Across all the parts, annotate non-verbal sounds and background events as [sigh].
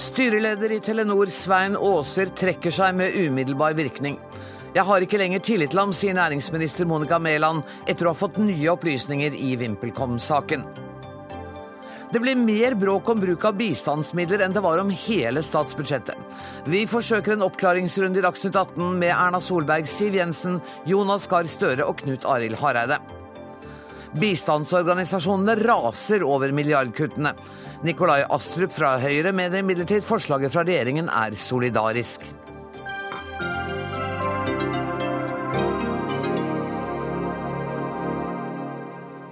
Styreleder i Telenor Svein Aaser trekker seg med umiddelbar virkning. Jeg har ikke lenger tillit til ham, sier næringsminister Monica Mæland etter å ha fått nye opplysninger i VimpelCom-saken. Det blir mer bråk om bruk av bistandsmidler enn det var om hele statsbudsjettet. Vi forsøker en oppklaringsrunde i Dagsnytt 18 med Erna Solberg, Siv Jensen, Jonas Gahr Støre og Knut Arild Hareide. Bistandsorganisasjonene raser over milliardkuttene. Nikolai Astrup fra Høyre mener imidlertid forslaget fra regjeringen er solidarisk.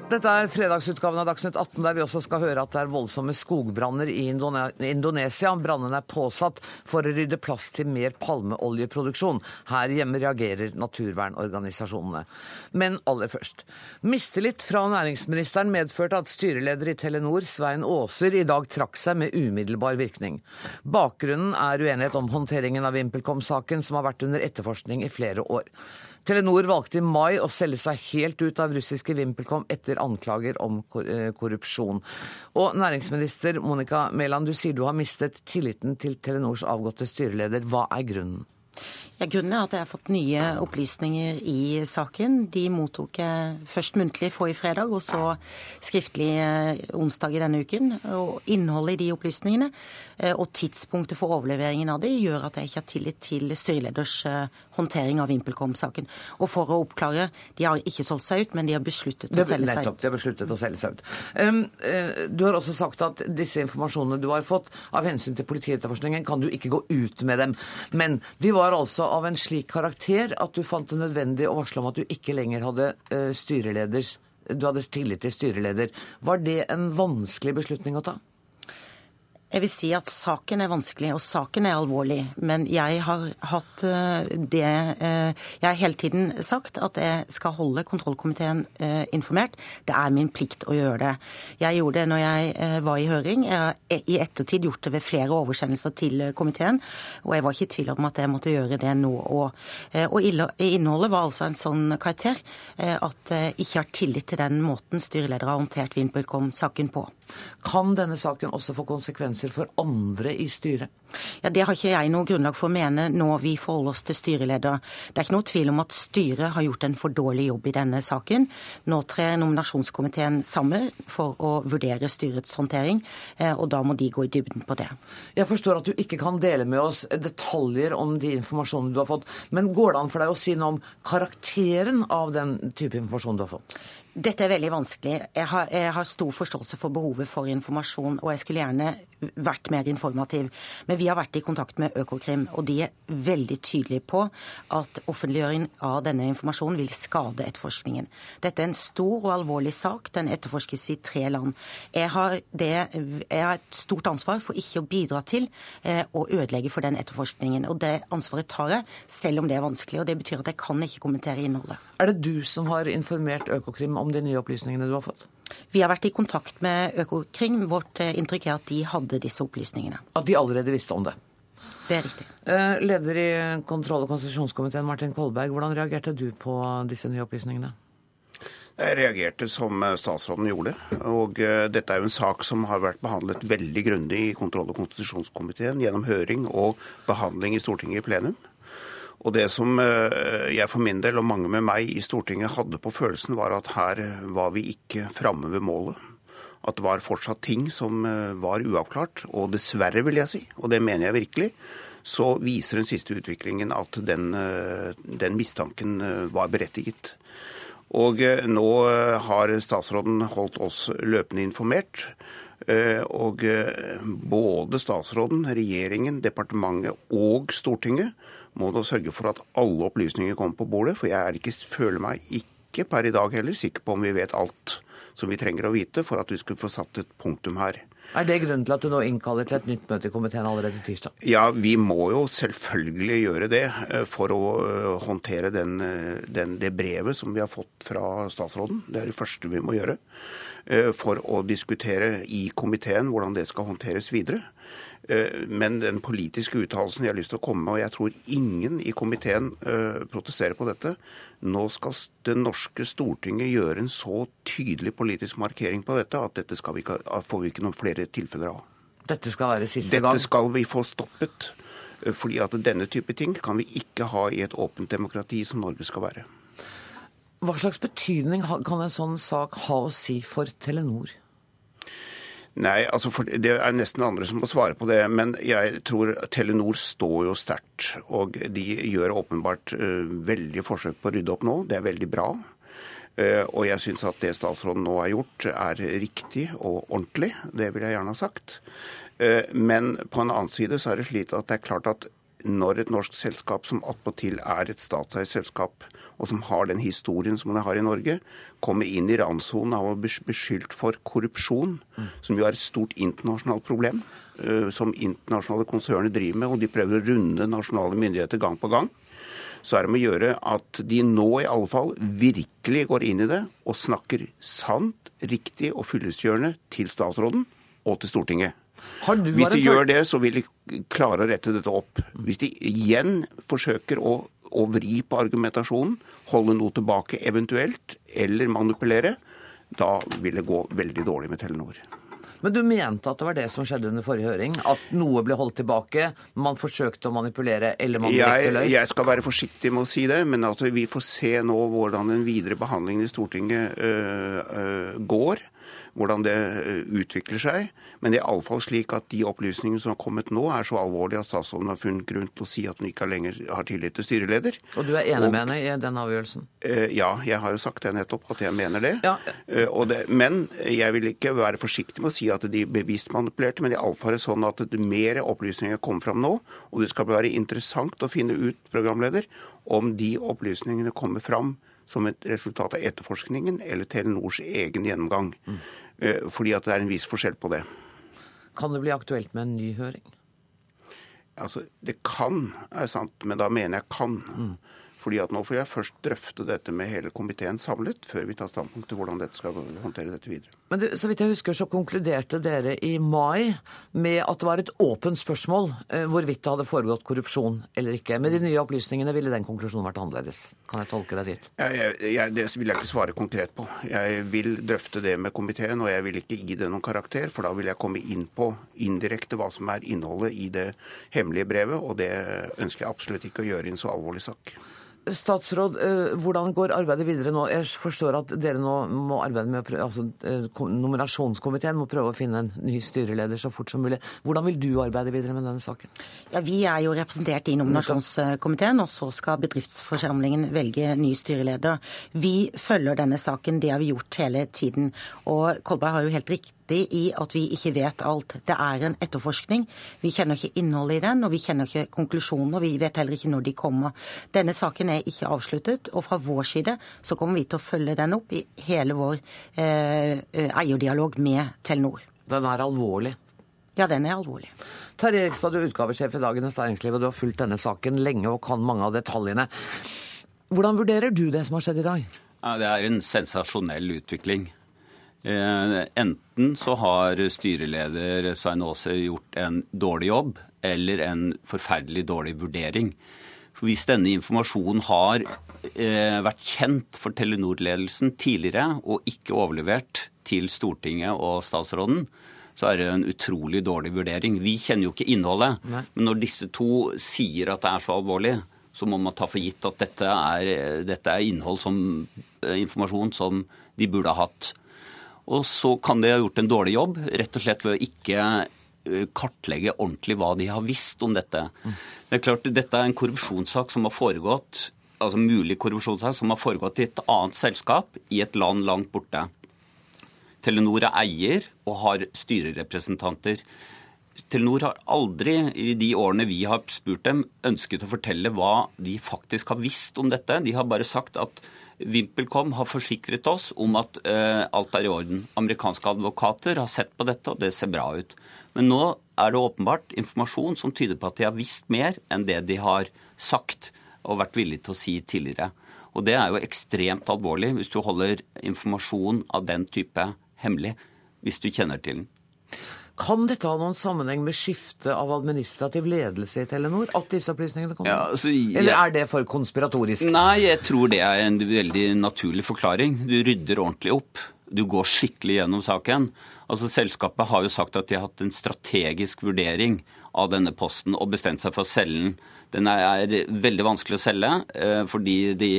Dette er fredagsutgaven av Dagsnytt 18, der vi også skal høre at det er voldsomme skogbranner i Indonesia. Brannene er påsatt for å rydde plass til mer palmeoljeproduksjon. Her hjemme reagerer naturvernorganisasjonene. Men aller først. Mistillit fra næringsministeren medførte at styreleder i Telenor, Svein Aaser, i dag trakk seg med umiddelbar virkning. Bakgrunnen er uenighet om håndteringen av VimpelCom-saken, som har vært under etterforskning i flere år. Telenor valgte i mai å selge seg helt ut av russiske VimpelCom etter anklager om eh, korrupsjon. Og næringsminister Monica Mæland, du sier du har mistet tilliten til Telenors avgåtte styreleder. Hva er grunnen? Grunnen er at jeg har fått nye opplysninger i saken. De mottok jeg først muntlig forrige fredag, og så skriftlig eh, onsdag i denne uken. Og Innholdet i de opplysningene eh, og tidspunktet for overleveringen av de gjør at jeg ikke har tillit til styreleders eh, håndtering av VimpelCom-saken. Og for å oppklare, de har ikke solgt seg ut, men de har besluttet å selge seg ut. De har besluttet å selge seg ut. Um, du har også sagt at disse informasjonene du har fått av hensyn til politietterforskningen, kan du ikke gå ut med dem. Men de var altså av en slik karakter at du fant det nødvendig å varsle om at du ikke lenger hadde uh, styreleders du hadde tillit til styreleder. Var det en vanskelig beslutning å ta? Jeg vil si at saken er vanskelig, og saken er alvorlig. Men jeg har hatt eh, det eh, Jeg har hele tiden sagt at jeg skal holde kontrollkomiteen eh, informert. Det er min plikt å gjøre det. Jeg gjorde det når jeg var i høring. Jeg har i ettertid gjort det ved flere oversendelser til komiteen. Og jeg var ikke i tvil om at jeg måtte gjøre det nå òg. Og innholdet var altså en sånn karakter at jeg ikke har tillit til den måten styreleder har håndtert VimpelCom-saken på. Kan denne saken også få konsekvenser for andre i styret? Ja, Det har ikke jeg noe grunnlag for å mene når vi forholder oss til styreleder. Det er ikke noe tvil om at styret har gjort en for dårlig jobb i denne saken. Nå trer nominasjonskomiteen sammen for å vurdere styrets håndtering, eh, og da må de gå i dybden på det. Jeg forstår at du ikke kan dele med oss detaljer om de informasjonene du har fått, men går det an for deg å si noe om karakteren av den type informasjon du har fått? Dette er veldig vanskelig. Jeg har, jeg har, stor forståelse for behovet for informasjon, og jeg skulle gjerne vært mer informativ. Men vi har vært i kontakt med Økokrim, og de er veldig tydelige på at offentliggjøring av denne informasjonen vil skade etterforskningen. Dette er en stor og alvorlig sak. Den etterforskes i tre land. Jeg har, det, jeg har et stort ansvar for ikke å bidra til eh, å ødelegge for den etterforskningen. Og det ansvaret tar jeg, selv om det er vanskelig. Og det betyr at jeg kan ikke kommentere innholdet. Er det du som har informert Økokrim om de nye opplysningene du har fått? Vi har vært i kontakt med Økokrim. Vårt eh, inntrykk er at de hadde disse opplysningene. At de allerede visste om det? Det er riktig. Eh, leder i kontroll- og konstitusjonskomiteen, Martin Kolberg. Hvordan reagerte du på disse nye opplysningene? Jeg reagerte som eh, statsråden gjorde. Og dette er jo en sak som har vært behandlet veldig grundig i kontroll- og konstitusjonskomiteen gjennom høring og behandling i Stortinget i plenum. Og det som eh, jeg for min del og mange med meg i Stortinget hadde på følelsen, var at her var vi ikke framme ved målet. At det var fortsatt ting som eh, var uavklart. Og dessverre, vil jeg si, og det mener jeg virkelig, så viser den siste utviklingen at den, eh, den mistanken var berettiget. Og nå har statsråden holdt oss løpende informert. Og både statsråden, regjeringen, departementet og Stortinget må da sørge for at alle opplysninger kommer på bordet. For jeg ikke, føler meg ikke per i dag heller sikker på om vi vet alt som vi trenger å vite for at vi skulle få satt et punktum her. Er det grunnen til at du nå innkaller til et nytt møte i komiteen allerede tirsdag? Ja, vi må jo selvfølgelig gjøre det eh, for å eh, håndtere den, eh, den, det brevet som vi har fått fra statsråden. Det er det første vi må gjøre. For å diskutere i komiteen hvordan det skal håndteres videre. Eh, men den politiske uttalelsen jeg har lyst til å komme med, og jeg tror ingen i komiteen eh, protesterer på dette Nå skal det norske Stortinget gjøre en så tydelig politisk markering på dette at dette vi ikke, får vi ikke noen flere tilfeller av. Dette skal være siste gang? Dette skal vi få stoppet. Eh, fordi at denne type ting kan vi ikke ha i et åpent demokrati som Norge skal være. Hva slags betydning kan en sånn sak ha å si for Telenor? Nei, altså Det er nesten andre som må svare på det. Men jeg tror Telenor står jo sterkt. Og de gjør åpenbart uh, veldig forsøk på å rydde opp nå. Det er veldig bra. Uh, og jeg syns at det statsråden nå har gjort, er riktig og ordentlig. Det vil jeg gjerne ha sagt. Men på en annen side så er det slik at det er klart at når et norsk selskap som attpåtil er et statseid selskap, og som har den historien som det har i Norge, kommer inn i randsonen av å bli beskyldt for korrupsjon, som jo er et stort internasjonalt problem, uh, som internasjonale konserner driver med, og de prøver å runde nasjonale myndigheter gang på gang, så er det med å gjøre at de nå i alle fall virkelig går inn i det og snakker sant, riktig og fyllestgjørende til statsråden og til Stortinget. Hvis de gjør det, så vil de klare å rette dette opp. Hvis de igjen forsøker å, å vri på argumentasjonen, holde noe tilbake eventuelt, eller manipulere, da vil det gå veldig dårlig med Telenor. Men du mente at det var det som skjedde under forrige høring? At noe ble holdt tilbake, man forsøkte å manipulere, eller man brekte løy? Jeg skal være forsiktig med å si det, men altså, vi får se nå hvordan den videre behandlingen i Stortinget øh, øh, går hvordan det eh, utvikler seg. Men det er iallfall slik at de opplysningene som har kommet nå, er så alvorlige at statsråden har funnet grunn til å si at hun ikke lenger har tillit til styreleder. Og du er enig og, med henne i den avgjørelsen? Eh, ja, jeg har jo sagt det nettopp, at jeg mener det. Ja. Eh, det men jeg vil ikke være forsiktig med å si at de bevisst manipulerte, men iallfall er det sånn at mer opplysninger kommer fram nå. Og det skal være interessant å finne ut, programleder, om de opplysningene kommer fram som et resultat av etterforskningen eller Telenors egen gjennomgang. Mm. Fordi at det er en viss forskjell på det. Kan det bli aktuelt med en ny høring? Altså, Det kan, er sant, men da mener jeg kan. Mm. Fordi at Nå får jeg først drøfte dette med hele komiteen samlet, før vi tar standpunkt til hvordan dette skal håndtere dette videre. Men du, så vidt jeg husker, så konkluderte dere i mai med at det var et åpent spørsmål eh, hvorvidt det hadde foregått korrupsjon eller ikke. Med de nye opplysningene ville den konklusjonen vært annerledes. Kan jeg tolke deg dit? Jeg, jeg, jeg, det vil jeg ikke svare konkret på. Jeg vil drøfte det med komiteen, og jeg vil ikke gi det noen karakter, for da vil jeg komme inn på indirekte hva som er innholdet i det hemmelige brevet, og det ønsker jeg absolutt ikke å gjøre i en så alvorlig sak. Statsråd, eh, hvordan går arbeidet videre nå? Jeg forstår at dere nå må arbeide med altså eh, Nominasjonskomiteen må prøve å finne en ny styreleder så fort som mulig. Hvordan vil du arbeide videre med denne saken? Ja, Vi er jo representert i nominasjonskomiteen, og så skal bedriftsforsamlingen velge ny styreleder. Vi følger denne saken, det har vi gjort hele tiden. Og Kolberg har jo helt riktig riktig i at vi ikke vet alt. Det er en etterforskning. Vi kjenner ikke innholdet i den, og vi kjenner ikke konklusjonene. og vi vet heller ikke når de kommer. Denne saken er ikke avsluttet, og fra vår side så kommer vi til å følge den opp i hele vår eh, eierdialog med Telenor. Den er alvorlig? Ja, den er alvorlig. Terje Rekstad, du er utgavesjef i Dagens Næringsliv, og du har fulgt denne saken lenge og kan mange av detaljene. Hvordan vurderer du det som har skjedd i dag? Ja, det er en sensasjonell utvikling. Eh, enten så har styreleder Svein Aase gjort en dårlig jobb eller en forferdelig dårlig vurdering. For Hvis denne informasjonen har eh, vært kjent for Telenor-ledelsen tidligere og ikke overlevert til Stortinget og statsråden, så er det en utrolig dårlig vurdering. Vi kjenner jo ikke innholdet, Nei. men når disse to sier at det er så alvorlig, så må man ta for gitt at dette er, dette er innhold som, eh, informasjon som de burde ha hatt. Og så kan de ha gjort en dårlig jobb, rett og slett ved å ikke eh, kartlegge ordentlig hva de har visst om dette. Det er klart, Dette er en korrupsjonssak som har foregått altså mulig korrupsjonssak som har foregått i et annet selskap i et land langt borte. Telenor er eier og har styrerepresentanter. Telenor har aldri i de årene vi har spurt dem, ønsket å fortelle hva de faktisk har visst om dette. De har bare sagt at VimpelCom har forsikret oss om at uh, alt er i orden. Amerikanske advokater har sett på dette, og det ser bra ut. Men nå er det åpenbart informasjon som tyder på at de har visst mer enn det de har sagt og vært villige til å si tidligere. Og det er jo ekstremt alvorlig hvis du holder informasjon av den type hemmelig, hvis du kjenner til den. Kan dette ha noen sammenheng med skifte av administrativ ledelse i Telenor? At disse opplysningene kommer? Ja, altså, jeg... Eller er det for konspiratorisk? Nei, jeg tror det er en veldig naturlig forklaring. Du rydder ordentlig opp. du går skikkelig gjennom saken. Altså Selskapet har jo sagt at de har hatt en strategisk vurdering av denne posten og bestemt seg for å selge den. Den er, veldig vanskelig å selge eh, fordi det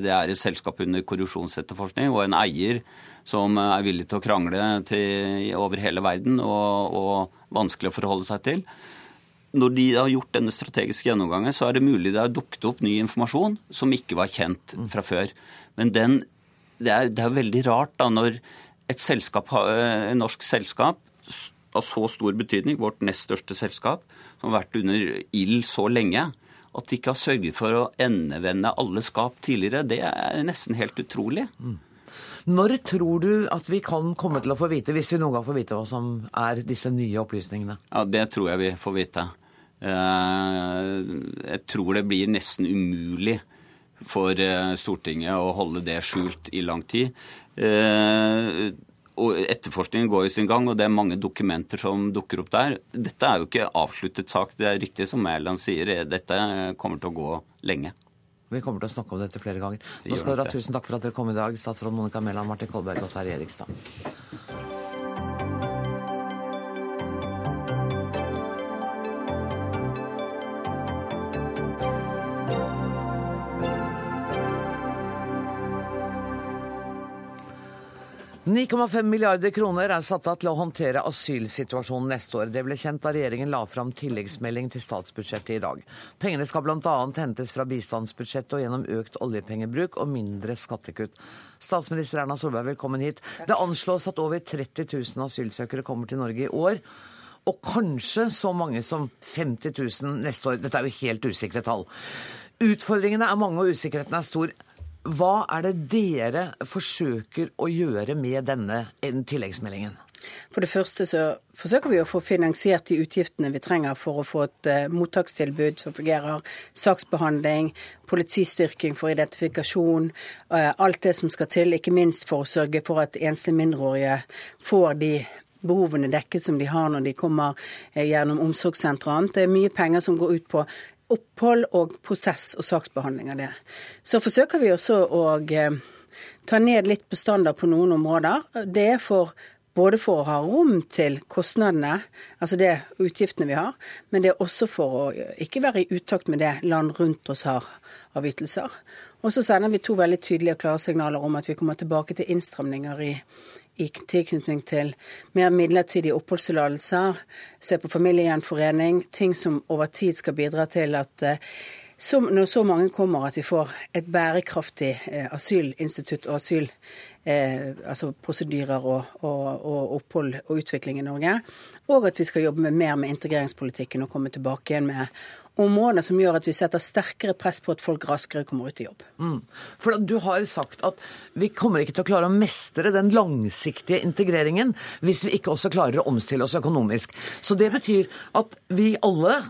de er et selskap under korrupsjonsetterforskning og en eier som er villig til å krangle til, over hele verden og, og vanskelig å forholde seg til når de har gjort denne strategiske gjennomgangen, så er det mulig det har dukket opp ny informasjon som ikke var kjent fra før. Men den, det, er, det er veldig rart da når et selskap, et norsk selskap av så stor betydning, vårt nest største selskap, som har vært under ild så lenge, at de ikke har sørget for å endevende alle skap tidligere, det er nesten helt utrolig. Mm. Når tror du at vi kan komme til å få vite, hvis vi noen gang får vite hva som er disse nye opplysningene? Ja, Det tror jeg vi får vite. Eh, jeg tror det blir nesten umulig for eh, Stortinget å holde det skjult i lang tid. Eh, og Etterforskningen går jo sin gang, og det er mange dokumenter som dukker opp der. Dette er jo ikke avsluttet sak. Det er riktig som Mæland sier, dette kommer til å gå lenge. Vi kommer til å snakke om dette flere ganger. Nå skal dere ha tusen takk for at dere kom i dag, statsråd Monica Mæland, Martin Kolberg og Terje Erikstad. 9,5 milliarder kroner er satt av til å håndtere asylsituasjonen neste år. Det ble kjent da regjeringen la fram tilleggsmelding til statsbudsjettet i dag. Pengene skal bl.a. hentes fra bistandsbudsjettet og gjennom økt oljepengebruk og mindre skattekutt. Statsminister Erna Solberg, velkommen hit. Det anslås at over 30 000 asylsøkere kommer til Norge i år. Og kanskje så mange som 50 000 neste år. Dette er jo helt usikre tall. Utfordringene er mange og usikkerheten er stor. Hva er det dere forsøker å gjøre med denne tilleggsmeldingen? For det første så forsøker vi å få finansiert de utgiftene vi trenger for å få et uh, mottakstilbud som fungerer, saksbehandling, politistyrking for identifikasjon, uh, alt det som skal til, ikke minst for å sørge for at enslige mindreårige får de behovene dekket som de har når de kommer gjennom omsorgssenter og annet. Det er mye penger som går ut på opphold og prosess og saksbehandling av det. Så forsøker vi også å eh, ta ned litt bestander på noen områder. Det er for både for å ha rom til kostnadene, altså det utgiftene vi har, men det er også for å ikke være i utakt med det land rundt oss har av ytelser. Og så sender vi to veldig tydelige og klare signaler om at vi kommer tilbake til innstramninger i i tilknytning til mer midlertidige oppholdstillatelser, se på familiegjenforening, ting som over tid skal bidra til at som når så mange kommer, at vi får et bærekraftig eh, asylinstitutt og asyl, eh, altså prosedyrer og, og, og, opphold og utvikling i Norge. Og at vi skal jobbe med mer med integreringspolitikken og komme tilbake igjen med områder som gjør at vi setter sterkere press på at folk raskere kommer ut i jobb. Mm. For Du har sagt at vi kommer ikke til å klare å mestre den langsiktige integreringen hvis vi ikke også klarer å omstille oss økonomisk. Så det betyr at vi alle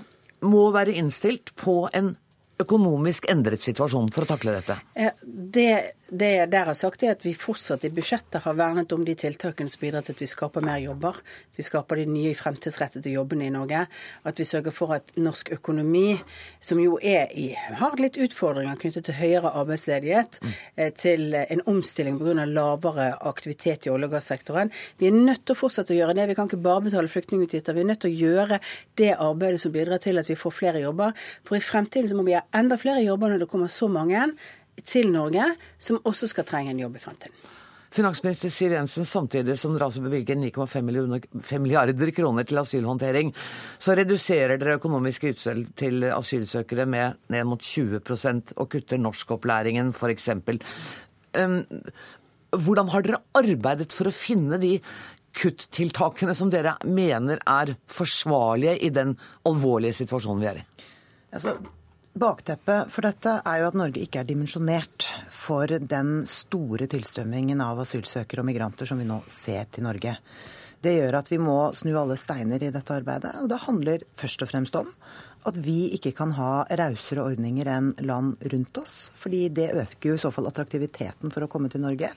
må være innstilt på en økonomisk endret situasjonen for å takle dette? Det det jeg der har sagt, er at vi fortsatt i budsjettet har vernet om de tiltakene som bidrar til at vi skaper mer jobber. Vi skaper de nye fremtidsrettede jobbene i Norge. At vi sørger for at norsk økonomi, som jo er i, har litt utfordringer knyttet til høyere arbeidsledighet, mm. til en omstilling pga. lavere aktivitet i olje- og gassektoren. Vi er nødt til å fortsette å gjøre det. Vi kan ikke bare betale flyktningutgifter. Vi er nødt til å gjøre det arbeidet som bidrar til at vi får flere jobber. For i fremtiden så må vi ha enda flere jobber når det kommer så mange til Norge, som også skal trenge en jobb i fremtiden. Finansminister Siv Jensen, samtidig som dere altså bevilger 9,5 milliarder kroner til asylhåndtering, så reduserer dere økonomiske ytelser til asylsøkere med ned mot 20% og kutter norskopplæringen f.eks. Um, hvordan har dere arbeidet for å finne de kuttiltakene som dere mener er forsvarlige i den alvorlige situasjonen vi er i? Altså, Bakteppet for dette er jo at Norge ikke er dimensjonert for den store tilstrømmingen av asylsøkere og migranter som vi nå ser til Norge. Det gjør at vi må snu alle steiner i dette arbeidet. Og det handler først og fremst om at vi ikke kan ha rausere ordninger enn land rundt oss. Fordi det øker jo i så fall attraktiviteten for å komme til Norge.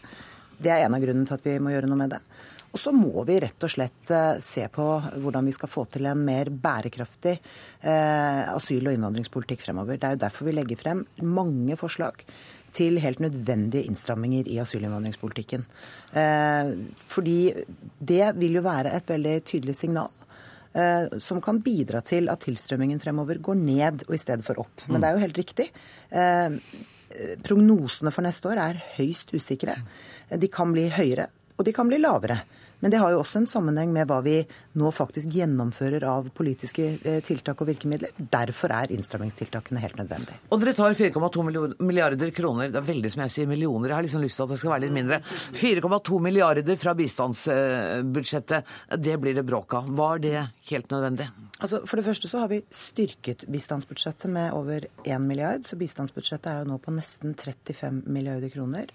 Det er en av grunnene til at vi må gjøre noe med det. Og så må vi rett og slett eh, se på hvordan vi skal få til en mer bærekraftig eh, asyl- og innvandringspolitikk fremover. Det er jo derfor vi legger frem mange forslag til helt nødvendige innstramminger i asylinnvandringspolitikken. Eh, fordi det vil jo være et veldig tydelig signal som kan bidra til at tilstrømmingen fremover går ned og i stedet for opp. Men det er jo helt riktig. Prognosene for neste år er høyst usikre. De kan bli høyere, og de kan bli lavere. Men det har jo også en sammenheng med hva vi nå faktisk gjennomfører av politiske eh, tiltak og virkemidler. Derfor er innstrammingstiltakene helt nødvendig. Og dere tar 4,2 milliarder kroner, det er veldig som jeg sier millioner, jeg har liksom lyst til at det skal være litt mindre. 4,2 milliarder fra bistandsbudsjettet, det blir det bråk av. Var det helt nødvendig? Altså, for det første så har vi styrket bistandsbudsjettet med over 1 milliard, så bistandsbudsjettet er jo nå på nesten 35 milliarder kroner.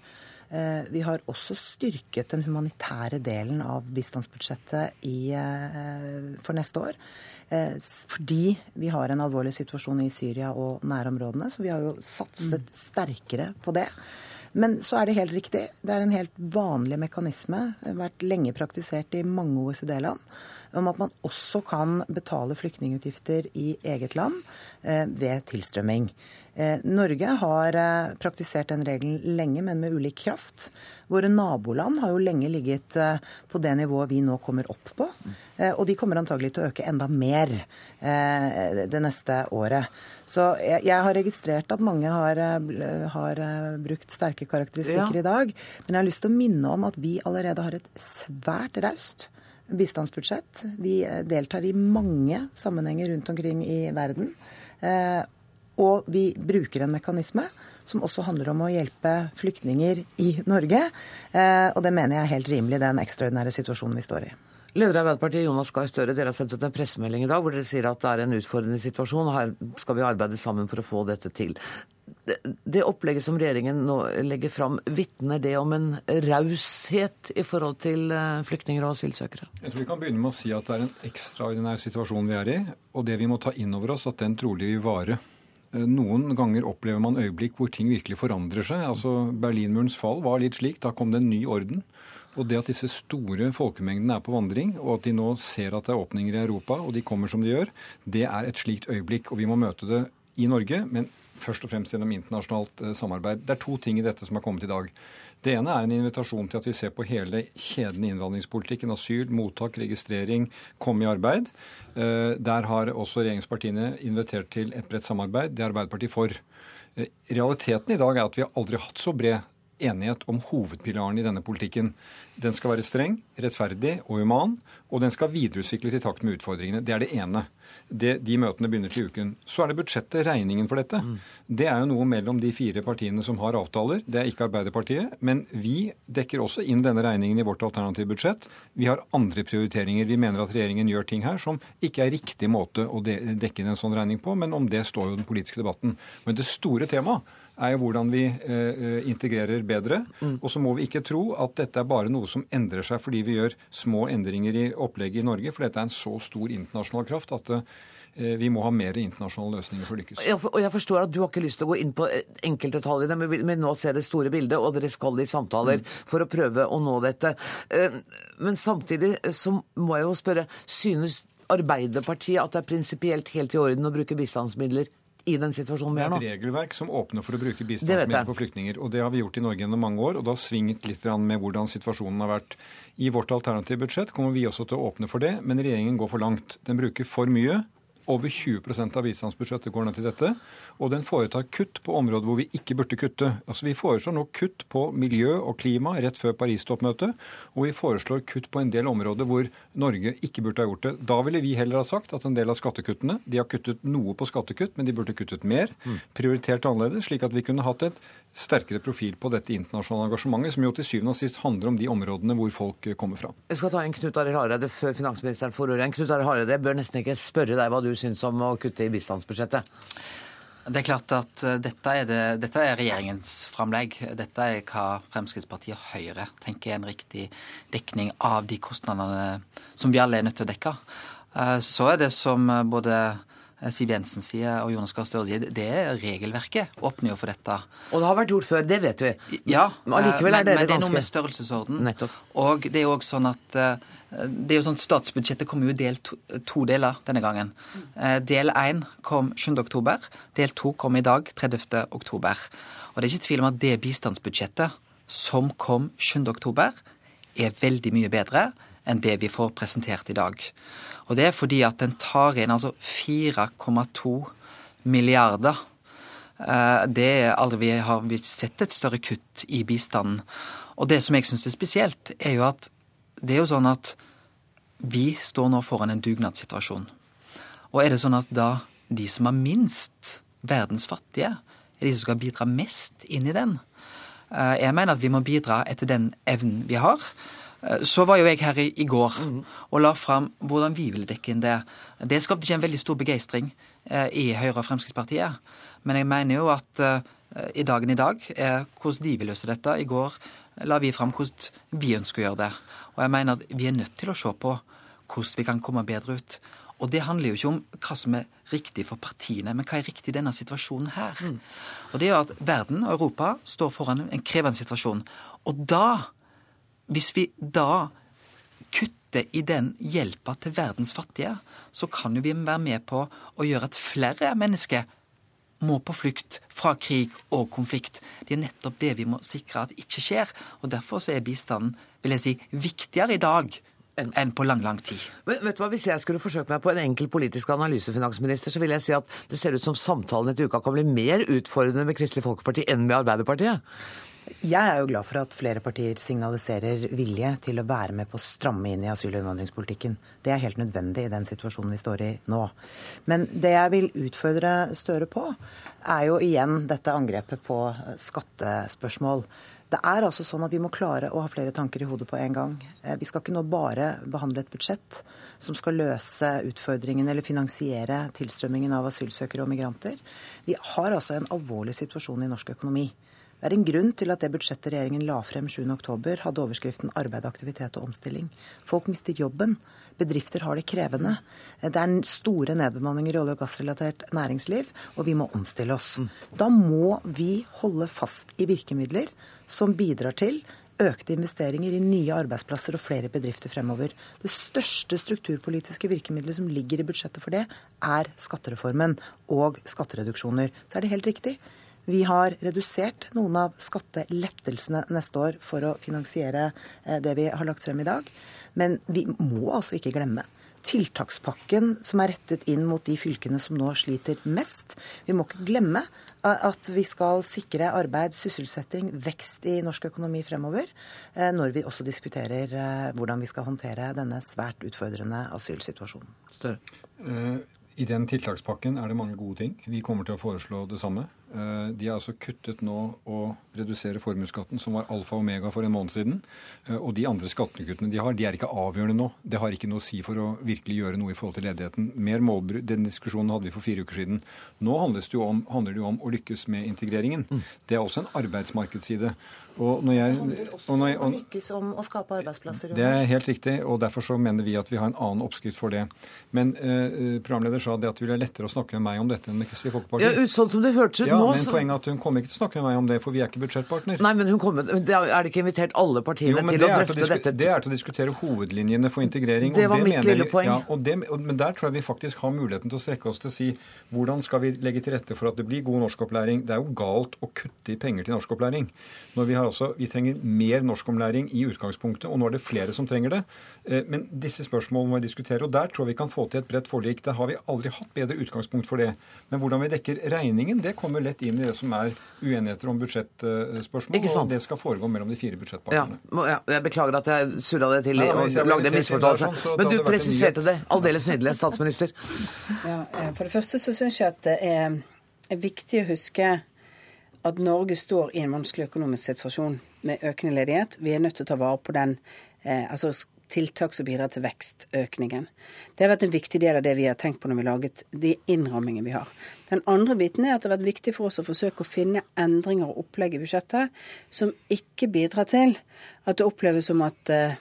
Eh, vi har også styrket den humanitære delen av bistandsbudsjettet i, eh, for neste år. Eh, fordi vi har en alvorlig situasjon i Syria og nærområdene, så vi har jo satset mm. sterkere på det. Men så er det helt riktig. Det er en helt vanlig mekanisme, vært lenge praktisert i mange OECD-land, om at man også kan betale flyktningutgifter i eget land ved tilstrømming. Eh, Norge har eh, praktisert den regelen lenge, men med ulik kraft. Våre naboland har jo lenge ligget eh, på det nivået vi nå kommer opp på. Og de kommer antagelig til å øke enda mer det neste året. Så jeg har registrert at mange har, har brukt sterke karakteristikker ja. i dag. Men jeg har lyst til å minne om at vi allerede har et svært raust bistandsbudsjett. Vi deltar i mange sammenhenger rundt omkring i verden. Og vi bruker en mekanisme som også handler om å hjelpe flyktninger i Norge. Eh, og det mener jeg er helt rimelig, den ekstraordinære situasjonen vi står i. Leder av Arbeiderpartiet, Jonas Gahr Støre, dere har sendt ut en pressemelding i dag hvor dere sier at det er en utfordrende situasjon, og her skal vi arbeide sammen for å få dette til. Det, opplegget som regjeringen nå legger fram, vitner det om en raushet i forhold til eh, flyktninger og asylsøkere? Jeg tror vi kan begynne med å si at det er en ekstraordinær situasjon vi er i, og det vi må ta inn over oss, at den trolig vil vare. Eh, noen ganger opplever man øyeblikk hvor ting virkelig forandrer seg. Altså Berlinmurens fall var litt slik. Da kom det en ny orden. Og det at disse store folkemengdene er på vandring, og at de nå ser at det er åpninger i Europa, og de kommer som de gjør, det er et slikt øyeblikk. Og vi må møte det i Norge, men først og fremst gjennom internasjonalt eh, samarbeid. Det er to ting i dette som har kommet i dag. Det ene er en invitasjon til at vi ser på hele kjeden i innvandringspolitikken. Asyl, mottak, registrering, komme i arbeid. Eh, der har også regjeringspartiene invitert til et bredt samarbeid. Det er Arbeiderpartiet for. Eh, realiteten i dag er at vi har aldri hatt så bred enighet om hovedpilaren i denne politikken. Den skal være streng, rettferdig og human, og den skal videreutvikles i takt med utfordringene. Det er det ene det, de møtene begynner til uken. Så er det budsjettet, regningen for dette. Mm. Det er jo noe mellom de fire partiene som har avtaler. Det er ikke Arbeiderpartiet. Men vi dekker også inn denne regningen i vårt alternative budsjett. Vi har andre prioriteringer. Vi mener at regjeringen gjør ting her som ikke er riktig måte å dekke inn en sånn regning på, men om det står jo den politiske debatten. Men det store temaet er jo hvordan vi eh, integrerer bedre. Mm. Og så må vi ikke tro at dette er bare noe som endrer seg fordi vi gjør små endringer i opplegget i Norge, for dette er en så stor internasjonal kraft at eh, vi må ha mer internasjonale løsninger for å lykkes. Og jeg forstår at Du har ikke lyst til å gå inn på enkeltdetaljene, men nå ser det store bildet, og dere skal i samtaler mm. for å prøve å nå dette. Eh, men samtidig så må jeg jo spørre, synes Arbeiderpartiet at det er prinsipielt helt i orden å bruke bistandsmidler i den situasjonen vi er nå. Det er et regelverk som åpner for å bruke bistandsmidler på flyktninger. og Det har vi gjort i Norge gjennom mange år, og det har svingt litt med hvordan situasjonen har vært. I vårt alternative budsjett kommer vi også til å åpne for det, men regjeringen går for langt. Den bruker for mye over 20 av bistandsbudsjettet går ned til dette. Og den foretar kutt på områder hvor vi ikke burde kutte. Altså Vi foreslår nå kutt på miljø og klima rett før Paris-toppmøtet. Og vi foreslår kutt på en del områder hvor Norge ikke burde ha gjort det. Da ville vi heller ha sagt at en del av skattekuttene De har kuttet noe på skattekutt, men de burde kuttet mer. Prioritert annerledes, slik at vi kunne hatt et sterkere profil på dette internasjonale engasjementet, som jo til syvende og sist handler om de områdene hvor folk kommer fra. Jeg skal ta en Knut Arild Hareide før finansministeren får ordet. Knut Arild Hareide, jeg bør nesten ikke spørre deg hva du syns om å kutte i bistandsbudsjettet. Det er klart at eh, dette er, det, dette er, regjeringens framlegg. Dette er hva Fremskrittspartiet og Høyre tenker er en riktig dekning av de kostnadene som vi alle er nødt til å dekke. Eh, så er det som både eh, Siv Jensen sier og Jonas Gahr Støre sier, det er regelverket åpner jo for dette. Og det har vært gjort før, det vet vi. Ja, Men allikevel er men, ganske men det er noe med størrelsesorden. Nettopp. Og det er jo også sånn at eh, det er jo sånn at Statsbudsjettet kommer jo i del to, to deler denne gangen. Eh, Del én kom 7. oktober. Del to kom i dag, 30. oktober. Og det er ikke tvil om at det bistandsbudsjettet som kom 7. oktober, er veldig mye bedre enn det vi får presentert i dag. Og det er fordi at den tar inn altså 4,2 milliarder. Eh, Det er aldri vi har sett et større kutt i bistanden. Og det som jeg syns er spesielt, er jo at det er jo sånn at vi står nå foran en dugnadssituasjon. Og er det sånn at da de som har minst, verdens fattige, er de som skal bidra mest inn i den? Eh, Jeg mener at vi må bidra etter den evnen vi har. Eh, Så var jo jeg her i, i går og la fram hvordan vi ville dekke inn det. Det skapte ikke en veldig stor begeistring eh, i Høyre og Fremskrittspartiet. Men jeg mener jo at eh, i dagen i dag er hvordan de vil løse dette. I går la vi fram hvordan vi ønsker å gjøre det. Og jeg mener at vi er nødt til å se på hvordan vi kan komme bedre ut. Og det handler jo ikke om hva som er riktig for partiene, men hva er riktig i denne situasjonen her. Og det er jo at verden og Europa står foran en krevende situasjon. Og da, hvis vi da kutter i den hjelpa til verdens fattige, så kan jo vi være med på å gjøre at flere mennesker må på flukt fra krig og konflikt. Det er nettopp det vi må sikre at ikke skjer. Og derfor så er bistanden, vil jeg si, viktigere i dag enn på lang, lang tid. Men vet du hva, Hvis jeg skulle forsøke meg på en enkel politisk analyse, finansminister, så vil jeg si at det ser ut som samtalen etter uka kan bli mer utfordrende med Kristelig Folkeparti enn med Arbeiderpartiet. Jeg er jo glad for at flere partier signaliserer vilje til å være med på å stramme inn i asyl- og innvandringspolitikken. Det er helt nødvendig i den situasjonen vi står i nå. Men det jeg vil utfordre Støre på, er jo igjen dette angrepet på skattespørsmål. Det er altså sånn at Vi må klare å ha flere tanker i hodet på en gang. Eh, Vi skal ikke nå bare behandle et budsjett som skal løse utfordringene eller finansiere tilstrømmingen av asylsøkere og migranter. Vi har altså en alvorlig situasjon i norsk økonomi. Det er en grunn til at det budsjettet regjeringen la frem 7.10, hadde overskriften 'arbeid, aktivitet og omstilling'. Folk mister jobben. Bedrifter har det krevende. Det er store nedbemanninger i olje- og gassrelatert næringsliv, og vi må omstille oss. Da må vi holde fast i virkemidler som bidrar til økte investeringer i nye arbeidsplasser og flere bedrifter fremover. Det største strukturpolitiske virkemidlet som ligger i budsjettet for det, er skattereformen og skattereduksjoner. Så er det helt riktig. Vi har redusert noen av skattelettelsene neste år for å finansiere eh, det vi har lagt frem i dag. Men vi må altså ikke glemme tiltakspakken som er rettet inn mot de fylkene som nå sliter mest. Vi må ikke glemme eh, at vi skal sikre arbeid, sysselsetting, vekst i norsk økonomi fremover, eh, når vi også diskuterer hvordan vi skal håndtere denne svært utfordrende asylsituasjonen. Støre. Eh, I den tiltakspakken er det mange gode ting. Vi kommer til å foreslå det samme. Eh, De har altså kuttet nå å redusere formuesskatten, som var alfa og omega for en måned siden. Eh, Og de andre skattekuttene de har, de er ikke avgjørende nå. Det har ikke noe å si for å virkelig gjøre noe i forhold til ledigheten. Mer målbruk, Den diskusjonen hadde vi for fire uker siden. Nå handler det jo om, handler det jo om å lykkes med integreringen. Det er også en arbeidsmarkedsside. Og når jeg, og når jeg, og, lykkes om å skape arbeidsplasser. det er helt riktig, og derfor så mener vi at vi har en annen oppskrift for det. Men eh, programleder sa det at det ville være lettere å snakke med meg om dette enn med Kristelig Folkeparti. Ja, ut sånn som det hørtes ut Ja, nå. men så- poenget er at hun kommer ikke til å snakke med meg om det, for vi er ikke budsjettpartner. Nei, men hun kommer, det er det ikke invitert alle partiene Jo, til det å drøfte til å dette? det er til å diskutere hovedlinjene for integrering. Det og var mitt mener lille poeng. Ja, og det, men der tror jeg vi faktisk har muligheten til å strekke oss til å si hvordan skal vi legge til rette for at det blir god norskopplæring. Det er jo galt å kutte i penger til norskopplæring. Når vi, har også, vi trenger mer norskomlæring i utgangspunktet, og nå er det flere som trenger det. Eh, Men disse spørsmålene må vi diskutere, og der tror jeg vi kan få til et bredt forlik. Der har vi aldri hatt bedre utgangspunkt for det. Men hvordan vi dekker regningen, det kommer lett inn i det som er uenigheter om budsjettspørsmål, Ikke sant? og det skal foregå mellom de fire Ja, budsjettpartnerne. ja, jeg beklager at jeg surra det til Nei, og lagde en misforståelse. sånn, så Men du det presiserte det. Aldeles nydelig, statsminister. Ja, eh, for det første så syns jeg at det er, er viktig å huske at Norge står i en vanskelig økonomisk situasjon med økende ledighet. Vi er nødt til å ta vare på den eh, altså tiltak som bidrar til vekstøkningen. Det har vært en viktig del av det vi har tenkt på når vi har laget de innrammingene vi har. Den andre biten er at det har vært viktig for oss å forsøke å finne endringer og opplegg i budsjettet som ikke bidrar til at det oppleves som at eh,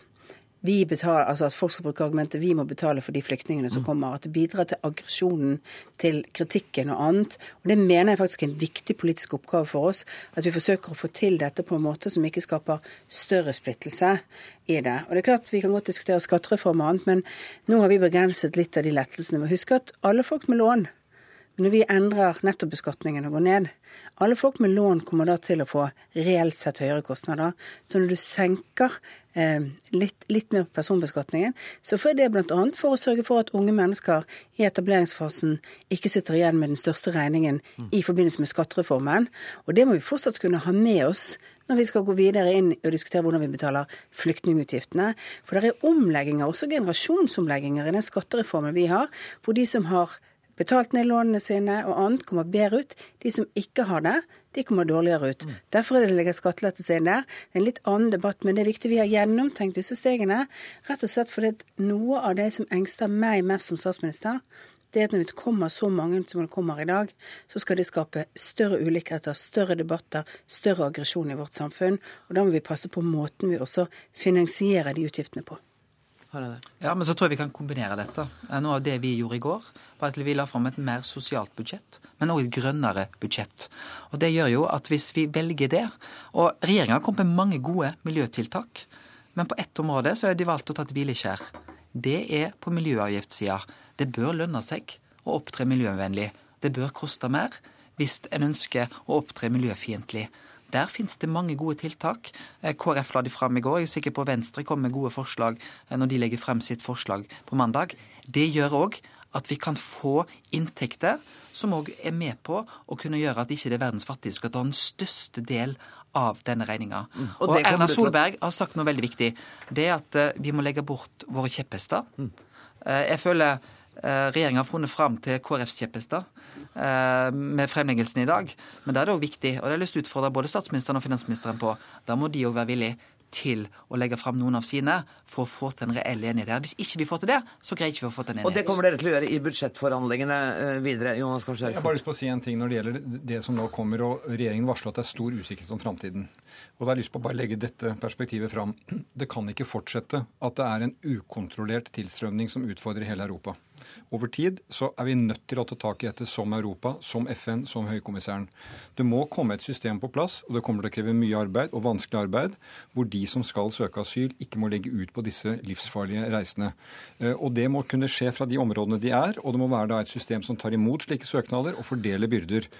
betaler, altså at folk skal bruke argumentet vi må betale for de flyktningene som kommer. At det bidrar til aggresjonen, til kritikken og annet. Og Det mener jeg faktisk er en viktig politisk oppgave for oss. At vi forsøker å få til dette på en måte som ikke skaper større splittelse i det. Og det er klart Vi kan godt diskutere skattereform og annet, men nå har vi begrenset litt av de lettelsene. Men husk at alle folk med lån, når vi endrer nettobeskatningen og går ned, alle folk med lån kommer da til å få reelt sett høyere kostnader. Så når du senker litt, litt, mer på personbeskatningen, så får det bl.a. for å sørge for at unge mennesker i etableringsfasen ikke sitter igjen med den største regningen i forbindelse med skattereformen. Og det må vi fortsatt kunne ha med oss når vi skal gå videre inn og diskutere hvordan vi betaler flyktningutgiftene. For det er omlegginger, også generasjonsomlegginger i den skattereformen vi har, hvor de som har betalt ned lånene sine og annet, kommer bedre ut. De som ikke har det, de kommer dårligere ut. Derfor er det legger skattelettelse inn der. Det er en litt annen debatt, men det er viktig vi har gjennomtenkt disse stegene. Rett og slett fordi noe av det som engster meg mest som statsminister, det er at når det kommer så mange som det kommer i dag, så skal det skape større ulikheter, større debatter, større aggresjon i vårt samfunn. Og da må vi passe på måten vi også finansierer de utgiftene på. Ja, men så tror jeg vi kan kombinere dette. Eh, noe av det vi gjorde i går, var at vi la fram et mer sosialt budsjett, men òg et grønnere budsjett. Og Det gjør jo at hvis vi velger det Og regjeringa har kommet med mange gode miljøtiltak, men på ett område så har de valgt å ta et hvileskjær. Det er på miljøavgiftssida. Det bør lønne seg å opptre miljøvennlig. Det bør koste mer hvis en ønsker å opptre miljøfiendtlig. Der finnes det mange gode tiltak. Eh, KrF la de fram i går. Jeg er sikker på Venstre kommer med gode forslag eh, når de legger frem sitt forslag på mandag. Det gjør òg at vi kan få inntekter som òg er med på å kunne gjøre at ikke det er verdens fattige skal ta den største del av denne regninga. Mm. Og, og Erna Solberg har sagt noe veldig viktig. Det er at uh, vi må legge bort våre kjepphester. Mm. Jeg føler regjeringa har funnet fram til KrFs kjepphester med fremleggelsen i dag. Men da er det òg viktig, og det har jeg lyst til å utfordre både statsministeren og finansministeren på, da må de òg være villige til å legge fram noen av sine for å få til en reell enighet her. Hvis ikke vi får til det, så greier ikke vi å få til en enighet. Og det kommer dere til å gjøre i budsjettforhandlingene eh, videre? Jonas Gahr Jeg har bare lyst på å si en ting når det gjelder det som nå kommer, og regjeringen varsler at det er stor usikkerhet om framtiden. Og da har jeg lyst på å bare legge dette perspektivet fram. [clears throat] Det kan ikke fortsette at det er en ukontrollert tilstrømning som utfordrer hele Europa. Over tid så er vi nødt til å ta tak i dette som Europa, som FN, som Høykommissæren. Det må komme et system på plass, og det kommer til å kreve mye arbeid og vanskelig arbeid, hvor de som skal søke asyl, ikke må legge ut på disse livsfarlige reisene. Eh, og det må kunne skje fra de områdene de er, og det må være da et system som tar imot slike søknader og fordeler byrder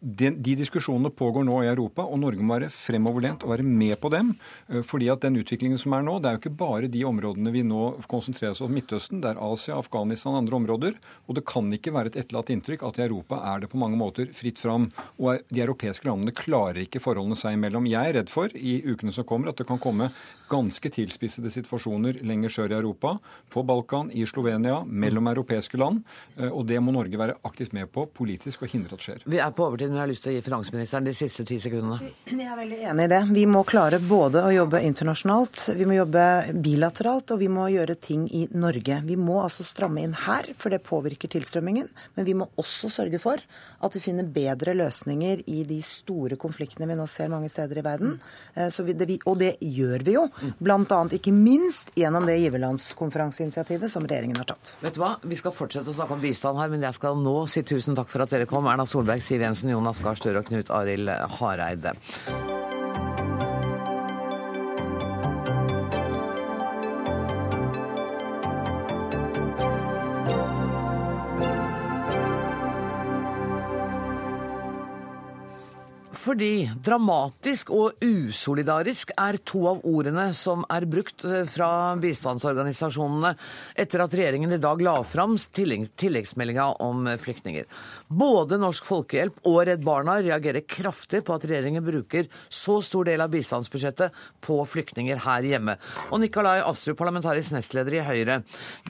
de, diskusjonene pågår nå i Europa, og Norge må være fremoverlent og være med på dem. Eh, fordi at den utviklingen som er nå, det er jo ikke bare de områdene vi nå konsentrerer oss om Midtøsten. Det er Asia, Afghanistan og andre områder. Og det kan ikke være et etterlatt inntrykk at i Europa er det på mange måter fritt fram. Og de europeiske landene klarer ikke forholdene seg imellom. Jeg er redd for i ukene som kommer at det kan komme ganske tilspissede situasjoner lenger sør i Europa, på Balkan, i Slovenia, mellom europeiske land. Eh, og det må Norge være aktivt med på politisk og hindre at skjer. Vi er på overtid men jeg har lyst til å gi finansministeren de siste ti sekundene. Jeg er veldig enig i det. Vi må klare både å jobbe internasjonalt, vi må jobbe bilateralt, og vi må gjøre ting i Norge. Vi må altså stramme inn her, for det påvirker tilstrømmingen. Men vi må også sørge for at vi finner bedre løsninger i de store konfliktene vi nå ser mange steder i verden. Eh, vi, det, og det gjør vi jo, bl.a. ikke minst gjennom det giverlandskonferanseinitiativet som regjeringen har tatt. Vet du hva, Vi skal fortsette å snakke om bistand her, men jeg skal nå si tusen takk for at dere kom. Erna Solberg, Siv Jensen, Jonas Gahr Støre og Knut Arild Hareide. Fordi dramatisk og usolidarisk er to av ordene som er brukt eh, fra bistandsorganisasjonene etter at regjeringen i dag la fram tilleggsmeldinga om flyktninger. Både Norsk Folkehjelp og Redd Barna reagerer kraftig på at regjeringen bruker så stor del av bistandsbudsjettet på flyktninger her hjemme. Og Nikolai Astrup, parlamentarisk nestleder i Høyre.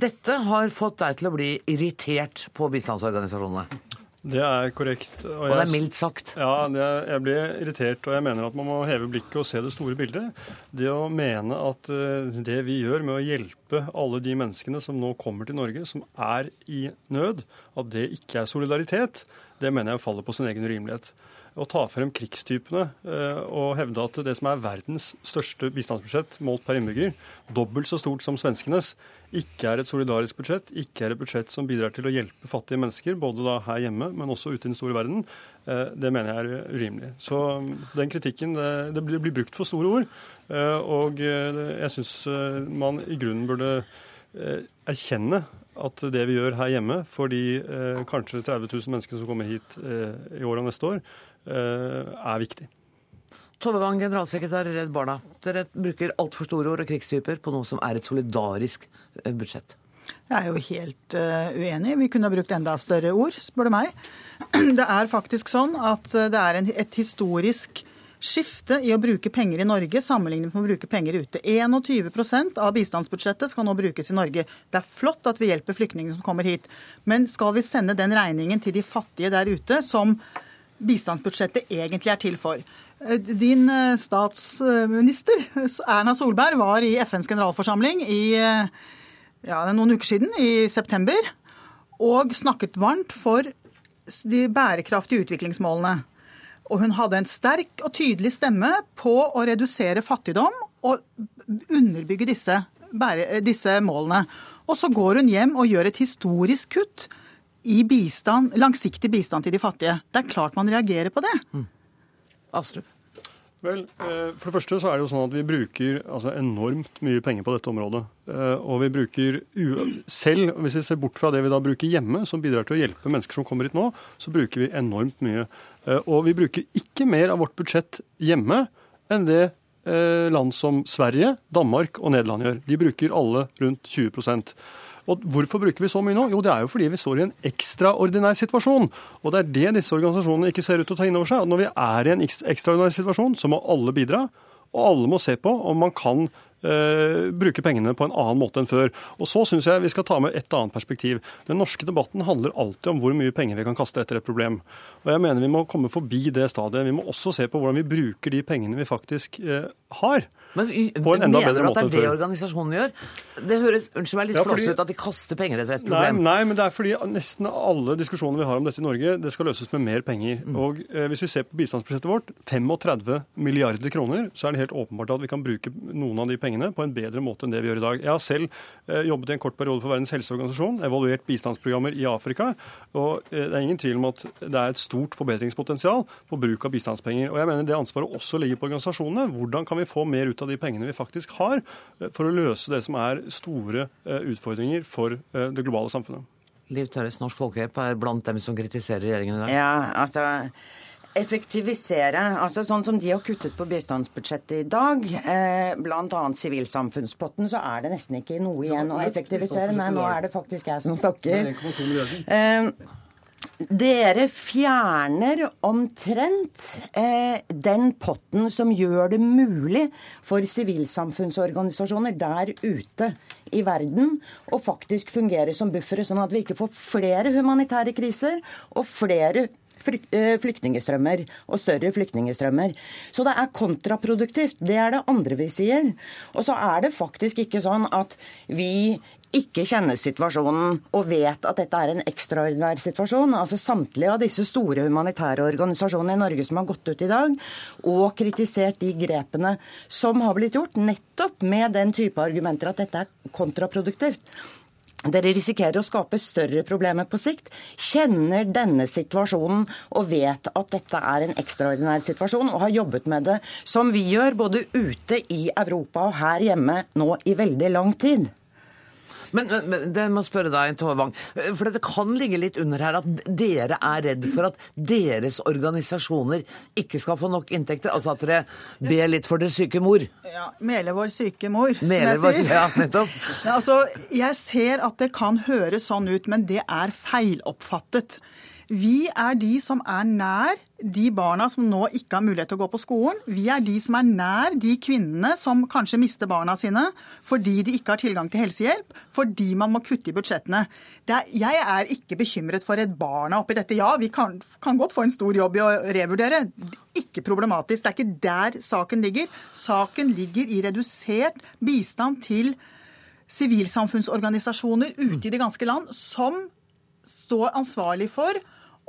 Dette har fått deg til å bli irritert på bistandsorganisasjonene? Det er korrekt. Og, og det er mildt sagt? Ja, er, jeg blir irritert. Og jeg mener at man må heve blikket og se det store bildet. Det å mene at uh, det vi gjør med å hjelpe alle de menneskene som nå kommer til Norge, som er i nød, at det ikke er solidaritet, det mener jeg faller på sin egen urimelighet. Å ta frem krigstypene eh, og hevde at det som er verdens største bistandsbudsjett målt per innbygger, dobbelt så stort som svenskenes, ikke er et solidarisk budsjett, ikke er et budsjett som bidrar til å hjelpe fattige mennesker, både da her hjemme, men også ute i den store verden, eh, det mener jeg er urimelig. Så mm, den kritikken, det, blir, brukt for store ord. Eh, og jeg syns man i grunnen burde erkjenne at det vi gjør her hjemme for de eh, kanskje 30 000 menneskene som kommer hit eh, i år og neste år, eh, er viktig. Tove Wang, generalsekretær i Redd Barna. Dere bruker altfor store ord og krigstyper på noe som er et solidarisk eh, budsjett. Jeg er jo helt uh, uenig. Vi kunne ha brukt enda større ord, spør du meg. [clears throat] Det er faktisk sånn at det er en, et historisk skifte i å bruke penger i Norge sammenlignet med å bruke penger ute. 21% av bistandsbudsjettet skal nå brukes i Norge. Det er flott at vi hjelper flyktningene som kommer hit, men skal vi sende den regningen til de fattige der ute, som bistandsbudsjettet egentlig er til for? Din eh, statsminister Erna Solberg var i FNs generalforsamling i eh, ja, noen uker siden, i september, og snakket varmt for de bærekraftige utviklingsmålene. Og hun hadde en sterk og tydelig stemme på å redusere fattigdom og underbygge disse, disse målene. Og så går hun hjem og gjør et historisk kutt i bistand, langsiktig bistand til de fattige. Det er klart man reagerer på det. Mm. Astrup. Vel, eh, For det første så er det jo sånn at vi bruker altså, enormt mye penger på dette området. Eh, og vi bruker, selv hvis vi ser bort fra det vi da bruker hjemme, som bidrar til å hjelpe mennesker som kommer hit nå, så bruker vi enormt mye. Eh, og vi bruker ikke mer av vårt budsjett hjemme enn det eh, land som Sverige, Danmark og Nederland gjør. De bruker alle rundt 20 og Hvorfor bruker vi så mye nå? Jo, det er jo fordi vi står i en ekstraordinær situasjon. Og det er det disse organisasjonene ikke ser ut til å ta inn over seg. Når vi er i en ekstraordinær situasjon, så må alle bidra. Og alle må se på om man kan eh, bruke pengene på en annen måte enn før. Og så syns jeg vi skal ta med et annet perspektiv. Den norske debatten handler alltid om hvor mye penger vi kan kaste etter et problem. Og jeg mener vi må komme forbi det stadiet. Vi må også se på hvordan vi bruker de pengene vi faktisk eh, har. Men på en enda bedre måte enn før. Mener du at det er det organisasjonen gjør? Det høres unnskyld meg, litt ja, fordi, ut at de kaster penger etter et problem. Nei, nei, men det er fordi nesten alle diskusjoner vi har om dette i Norge, det skal løses med mer penger. Mm. Og eh, Hvis vi ser på bistandsbudsjettet vårt, 35 milliarder kroner, så er det helt åpenbart at vi kan bruke noen av de pengene på en bedre måte enn det vi gjør i dag. Jeg har selv eh, jobbet i en kort periode for Verdens helseorganisasjon, evaluert bistandsprogrammer i Afrika. og eh, Det er ingen tvil om at det er et stort forbedringspotensial på bruk av bistandspenger. Og jeg mener Det ansvaret også ligger på organisasjonene. Hvordan kan vi få mer ut av de pengene vi faktisk har, eh, for å løse det som er store eh, utfordringer for eh, det globale samfunnet. Liv Tørres, Norsk Folkehjelp er blant dem som kritiserer regjeringen i dag. Ja, altså effektivisere. altså Sånn som de har kuttet på bistandsbudsjettet i dag, eh, bl.a. sivilsamfunnspotten, så er det nesten ikke noe igjen å effektivisere. Nei, nå er det faktisk jeg som snakker. Eh, dere fjerner omtrent eh, den potten som gjør det mulig for sivilsamfunnsorganisasjoner der ute i verden å faktisk fungere som buffere, sånn at vi ikke får flere humanitære kriser og flere flyktningestrømmer og større flyktningestrømmer. Så det er kontraproduktivt. Det er det andre vi sier. Og så er det faktisk ikke sånn at vi ikke kjenner situasjonen og vet at dette er en ekstraordinær situasjon. Altså Samtlige av disse store humanitære organisasjonene i Norge som har gått ut i dag og kritisert de grepene som har blitt gjort, nettopp med den type argumenter at dette er kontraproduktivt. Dere risikerer å skape større problemer på sikt. Kjenner denne situasjonen og vet at dette er en ekstraordinær situasjon, og har jobbet med det som vi gjør, både ute i Europa og her hjemme nå i veldig lang tid. Men, men det må spørre deg, Tove Wang. For det kan ligge litt under her at dere er redd for at deres organisasjoner ikke skal få nok inntekter? Altså at dere ber litt for deres syke mor? Ja, Mele vår syke mor, som jeg sier. Ja, nettopp. [laughs] Altså, jeg ser at det kan høres sånn ut, men det er feiloppfattet. Vi er de som er nær de barna som nå ikke har mulighet til å gå på skolen. Vi er de som er nær de kvinnene som kanskje mister barna sine fordi de ikke har tilgang til helsehjelp, fordi man må kutte i budsjettene. Er, jeg er ikke bekymret for et barna oppi dette. Ja, vi kan, kan godt få en stor jobb i å revurdere. Ikke problematisk. Det er ikke der saken ligger. Saken ligger i redusert bistand til sivilsamfunnsorganisasjoner ute i det ganske land som står ansvarlig for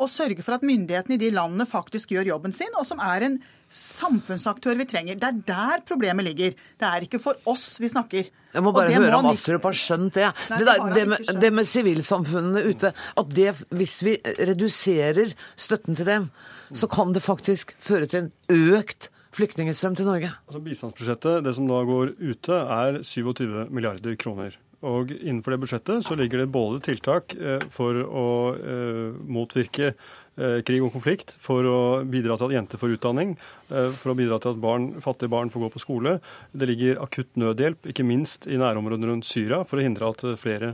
å sørge for at myndighetene i de landene faktisk gjør jobben sin, og som er en samfunnsaktør vi trenger. Det er der problemet ligger. Det er ikke for oss vi snakker. Jeg må Og bare det høre om Astrup har skjønt det. Nei, det, det der, det, med, det med sivilsamfunnene ute, at det, hvis vi reduserer støtten til dem, så kan det faktisk føre til en økt flyktningstrøm til Norge. Altså Bistandsbudsjettet, det som da går ute, er 27 milliarder kroner. Og innenfor det budsjettet så ligger det både tiltak eh, for å eh, motvirke eh, krig og konflikt, for å bidra til at jenter får utdanning, for å bidra til at barn, fattige barn får gå på skole. Det ligger akutt nødhjelp, ikke minst i nærområdene rundt Syria, for å hindre at flere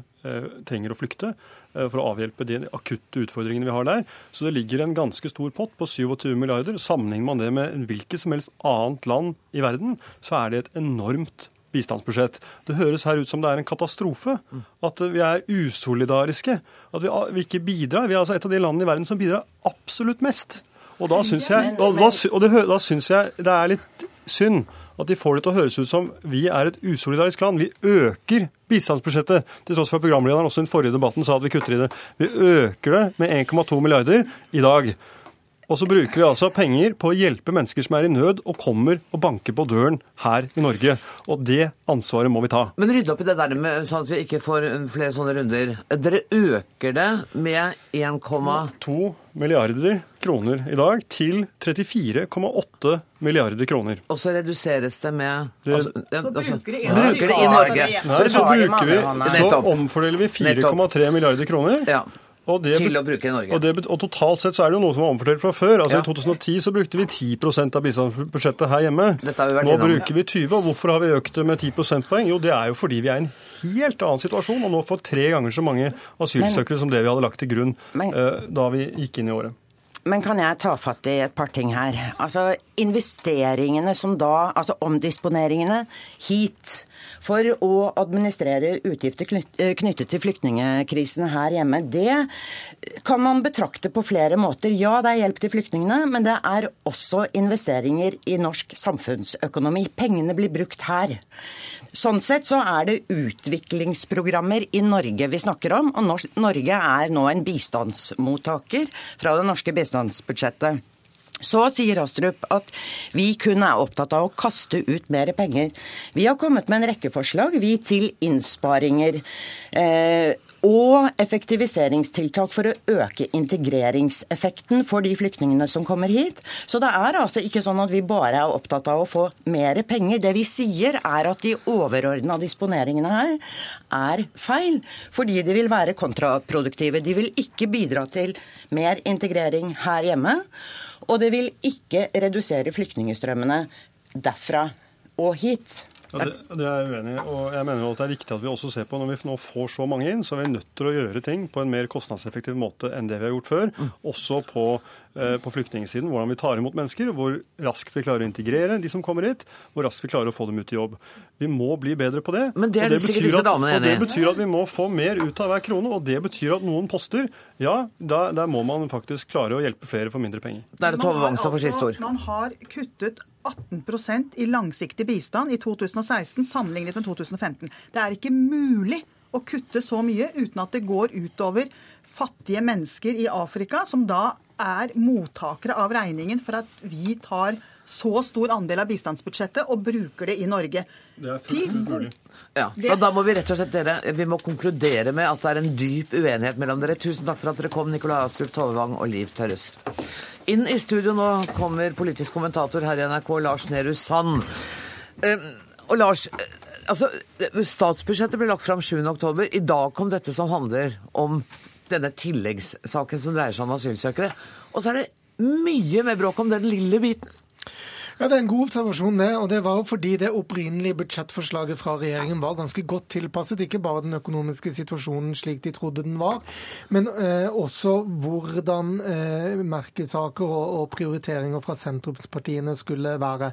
trenger å flykte. For å avhjelpe de akutte utfordringene vi har der. Så det ligger en ganske stor pott på 27 milliarder. Sammenligner man det med hvilket som helst annet land i verden, så er det et enormt bistandsbudsjett. Det høres her ut som det er en katastrofe. At vi er usolidariske. At vi, vi ikke bidrar. Vi er altså et av de landene i verden som bidrar absolutt mest. Og da syns jeg, og da, og det, da syns jeg det er litt synd at de får det til å høres ut som vi er et usolidarisk land. Vi øker bistandsbudsjettet, til tross for at programlederen også i den forrige debatten sa at vi kutter i det. Vi øker det med 1,2 milliarder i dag. Og så bruker vi altså penger på å hjelpe mennesker som er i nød og kommer og banker på døren her i Norge. Og det ansvaret må vi ta. Men rydde opp i det der med sånn at vi ikke får flere sånne runder. Dere øker det med 1,2 milliarder kroner i dag til 34,8 milliarder kroner. og så reduseres det med Det- altså, Så altså, bruker bruker det i Norge. Nei, så bruker vi, så omfordeler vi 4,3 milliarder kroner. Ja, det, til å bruke i Norge. Og, det, og totalt sett så er det jo noe som var omfordelt fra før. Altså Ja. I 2010 så brukte vi 10% av bistandsbudsjettet her hjemme. Nå bruker vi 20 og Hvorfor har vi økt det med 10 prosentpoeng? Jo, det er jo fordi vi er i en helt annen situasjon og nå får tre ganger så mange asylsøkere som det vi hadde lagt til grunn Men- uh, da vi gikk inn i året. Men kan jeg ta fatt i et par ting her? Altså investeringene som da Altså omdisponeringene hit for å administrere utgifter eh, knyttet til flyktningkrisen her hjemme, det kan man betrakte på flere måter. Ja, det er hjelp til flyktningene, men det er også investeringer i norsk samfunnsøkonomi. Pengene blir brukt her. Sånn sett så er det utviklingsprogrammer i Norge vi snakker om, og Norge er nå en bistandsmottaker fra det norske bistandsbudsjettet. Så sier Astrup at vi kun er opptatt av å kaste ut mer penger. Vi har kommet med en rekke forslag, vi, til innsparinger. Eh, og effektiviseringstiltak for å øke integreringseffekten for de flyktningene som kommer hit. Så det er altså ikke sånn at vi bare er opptatt av å få mer penger. Det vi sier er at de overordna disponeringene her er feil, fordi de vil være kontraproduktive. De vil ikke bidra til mer integrering her hjemme, og det vil ikke redusere flyktningstrømmene derfra og hit. Ja, det, det er jeg uenig i. Og jeg mener jo at det er viktig at vi også ser på når vi nå får så mange inn, så er vi nødt til å gjøre ting på en mer kostnadseffektiv måte enn det vi har gjort før. Også på, eh, på flyktningsiden. Hvordan vi tar imot mennesker, hvor raskt vi klarer å integrere de som kommer hit, hvor raskt vi klarer å få dem ut i jobb. Vi må bli bedre på det. Men det er og sikkert disse at, damene og det enig i. betyr at vi må få mer ut av hver krone, og det betyr at noen poster, ja, der, der må man faktisk klare å hjelpe flere for mindre penger. Da er det Tove Man har Wang som får siste ord. altså- Man har kuttet 18% i langsiktig bistand i 2016 sammenlignet med 2015. Det er ikke mulig å kutte så mye uten at det går utover fattige mennesker i Afrika, som da er mottakere av regningen for at vi tar så stor andel av bistandsbudsjettet og bruker det i Norge. Det er fullt mulig. Ja, og Da må vi rett og slett dere, vi må konkludere med at det er en dyp uenighet mellom dere. Tusen takk for at dere kom, Nikolai Astrup, Tove Wang og Liv Tørres. Inn i studio nå kommer politisk kommentator her i NRK, Lars Nehru Sand. Eh, og Lars, eh, altså, eh, statsbudsjettet ble lagt fram 7.10. I dag kom dette som handler om denne tilleggssaken som dreier seg om asylsøkere. Og så er det mye mer bråk om den lille biten. Ja, Det er en god observasjon, det. Og det var jo fordi det opprinnelige budsjettforslaget fra regjeringen var ganske godt tilpasset. Ikke bare den økonomiske situasjonen slik de trodde den var, men eh, også hvordan eh, merkesaker og, og prioriteringer fra sentrumspartiene skulle være.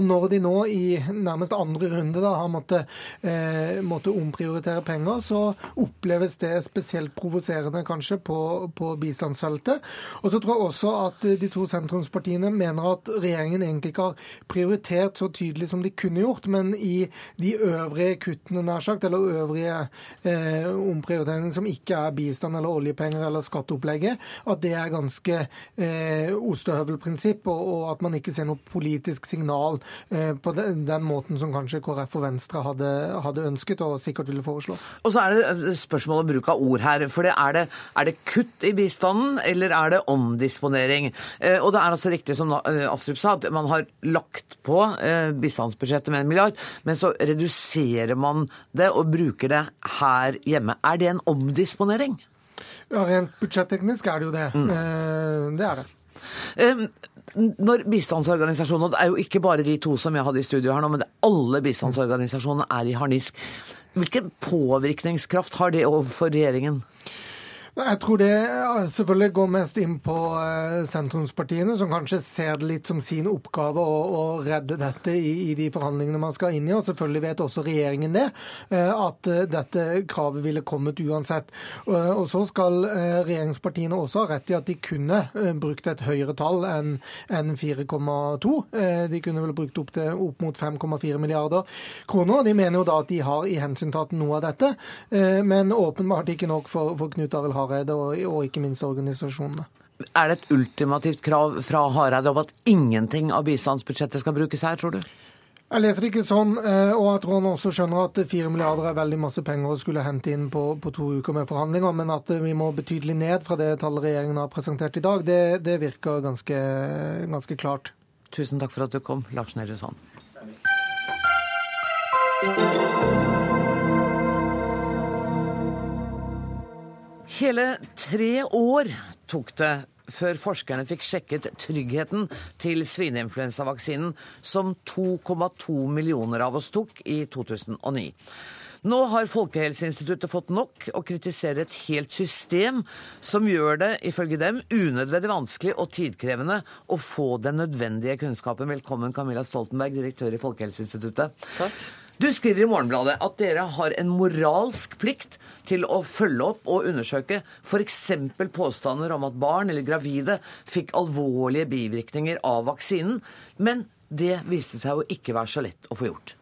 Og når de nå i nærmest andre runde da, har måttet, eh, måtte omprioritere penger, så oppleves det spesielt provoserende kanskje på, på bistandsfeltet. Og så tror jeg også at de to sentrumspartiene mener at regjeringen egentlig ikke har har prioritert så tydelig som de kunne gjort, men i de øvrige kuttene, nær sagt, eller øvrige eh, omprioriteringene som ikke er bistand eller oljepenger eller skatteopplegget, at det er ganske eh, ostehøvelprinsipp, og, og, at man ikke ser noe politisk signal eh, på den, den, måten som kanskje KrF og Venstre hadde, hadde, ønsket og sikkert ville foreslå. Og så er det eh, spørsmål om bruk av ord her. for det er, det, er det kutt i bistanden, eller er det omdisponering? Eh, og det er altså riktig som eh, Astrup sa, at man har lagt på eh, bistandsbudsjettet med en milliard, men så reduserer man det og bruker det her hjemme. Er det en omdisponering? Ja, Rent budsjetteknisk er det jo det. Mm. Det er det. Når bistandsorganisasjonene, Det er jo ikke bare de to som jeg hadde i studio her nå, men alle bistandsorganisasjonene er i harnisk. Hvilken påvirkningskraft har det overfor regjeringen? Jeg tror det selvfølgelig går mest inn på eh, sentrumspartiene, som kanskje ser det litt som sin oppgave å, å redde dette i, i, de forhandlingene man skal inn i. Og selvfølgelig vet også regjeringen det, eh, at eh, dette kravet ville kommet uansett. Og så skal regjeringspartiene også ha rett i at de kunne brukt et høyere tall enn 4,2. De kunne vel brukt opp, til, opp mot 5,4 milliarder kroner. De mener jo da at de har i hensyntatt noe av dette, men åpenbart ikke nok for, for Knut Arild Hareide Hareide og, og ikke minst organisasjonene. Er det et ultimativt krav fra Hareide om at ingenting av bistandsbudsjettet skal brukes her, tror du? Jeg leser det ikke sånn, eh, og jeg tror han også skjønner at fire milliarder er veldig masse penger å skulle hente inn på, på, to uker med forhandlinger, men at vi må betydelig ned fra det tallet regjeringen har presentert i dag, det, det virker ganske, ganske, klart. Tusen takk for at du kom, Lars Nehru Sand. Hele tre år tok det før forskerne fikk sjekket tryggheten til svineinfluensavaksinen, som 2,2 millioner av oss tok i 2009. Nå har Folkehelseinstituttet fått nok og kritiserer et helt system som gjør det, ifølge dem, unødvendig vanskelig og tidkrevende å få den nødvendige kunnskapen. Velkommen, Camilla Stoltenberg, direktør i Folkehelseinstituttet. Takk. Du skriver i Morgenbladet at dere har en moralsk plikt til å følge opp og undersøke f.eks. påstander om at barn eller gravide fikk alvorlige bivirkninger av vaksinen. Men det viste seg å ikke være så lett å få gjort.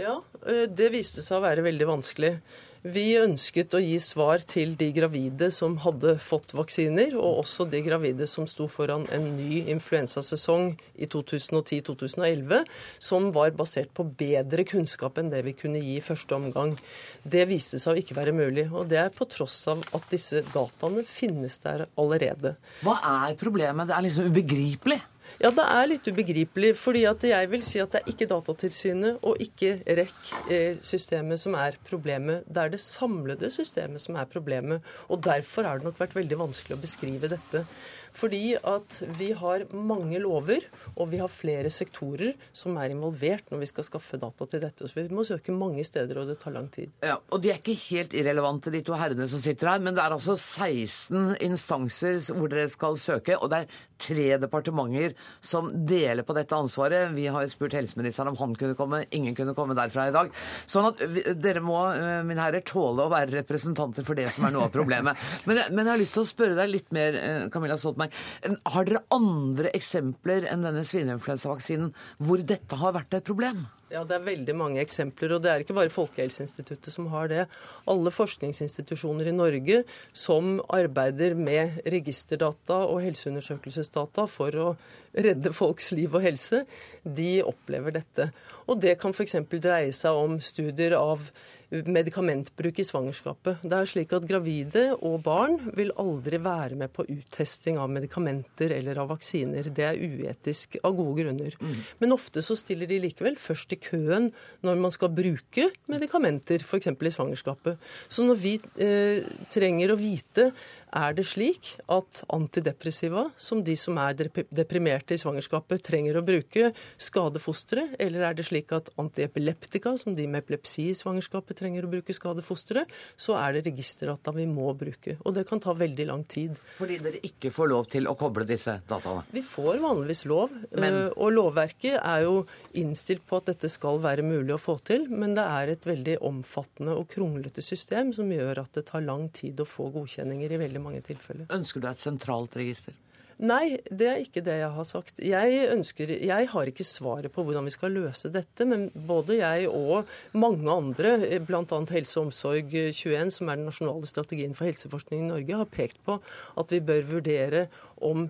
Ja, eh, det viste seg å være veldig vanskelig. Vi ønsket å gi svar til de gravide som hadde fått vaksiner, og også de gravide som sto foran en ny influensasesong i 2010-2011, som var basert på bedre kunnskap enn det vi kunne gi i første omgang. Det viste seg å ikke være mulig, og det er på tross av at disse dataene finnes der allerede. Hva er problemet? Det er liksom ubegripelig. Ja, det er litt ubegripelig. fordi at jeg vil si at det er ikke Datatilsynet og ikke REC-systemet eh, som er problemet. Det er det samlede systemet som er problemet. Og derfor har det nok vært veldig vanskelig å beskrive dette. Fordi at vi har mange lover, og vi har flere sektorer som er involvert når vi skal skaffe data til dette. Så vi må søke mange steder, og det tar lang tid. Ja, og de er ikke helt irrelevante, de to herrene som sitter her, men det er altså 16 instanser hvor dere skal søke, og det er tre departementer som deler på dette ansvaret. Vi har spurt helseministeren om han kunne komme, ingen kunne komme derfra i dag. Sånn at dere må, eh, mine herrer, tåle å være representanter for det som er noe av problemet. Men, men jeg har lyst til å spørre deg litt mer, eh, Camilla Stoltenberg meg. Har dere andre eksempler enn denne svineinfluensavaksinen hvor dette har vært et problem? Ja, Det er veldig mange eksempler, og det er ikke bare Folkehelseinstituttet som har det. Alle forskningsinstitusjoner i Norge som arbeider med registerdata og helseundersøkelsesdata for å redde folks liv og helse, de opplever dette. Og det kan f.eks. dreie seg om studier av medikamentbruk i svangerskapet. Det er slik at Gravide og barn vil aldri være med på uttesting av medikamenter eller av vaksiner. Det er uetisk av gode grunner. Mm. Men ofte så stiller de likevel først i køen når man skal bruke medikamenter, f.eks. i svangerskapet. Så når vi eh, trenger å vite er det slik at antidepressiva, som de som er deprimerte i svangerskapet, trenger å bruke, skader fosteret? Eller er det slik at antiepileptika, som de med epilepsi i svangerskapet trenger å bruke, skader fosteret? Så er det registerdata vi må bruke. Og det kan ta veldig lang tid. Fordi dere ikke får lov til å koble disse dataene? Vi får vanligvis lov. Men... Eh, og lovverket er jo innstilt på at dette skal være mulig å få til, men det er et veldig omfattende og kronglete system som gjør at det tar lang tid å få godkjenninger i veldig veldig mange tilfeller. Ønsker du et sentralt register? Nei, det er ikke det jeg har sagt. Jeg, ønsker, jeg har ikke svaret på hvordan vi skal løse dette, men både jeg og mange andre, bl.a. Helse og omsorg 21, som er den nasjonale strategien for helseforskning i Norge, har pekt på at vi bør vurdere om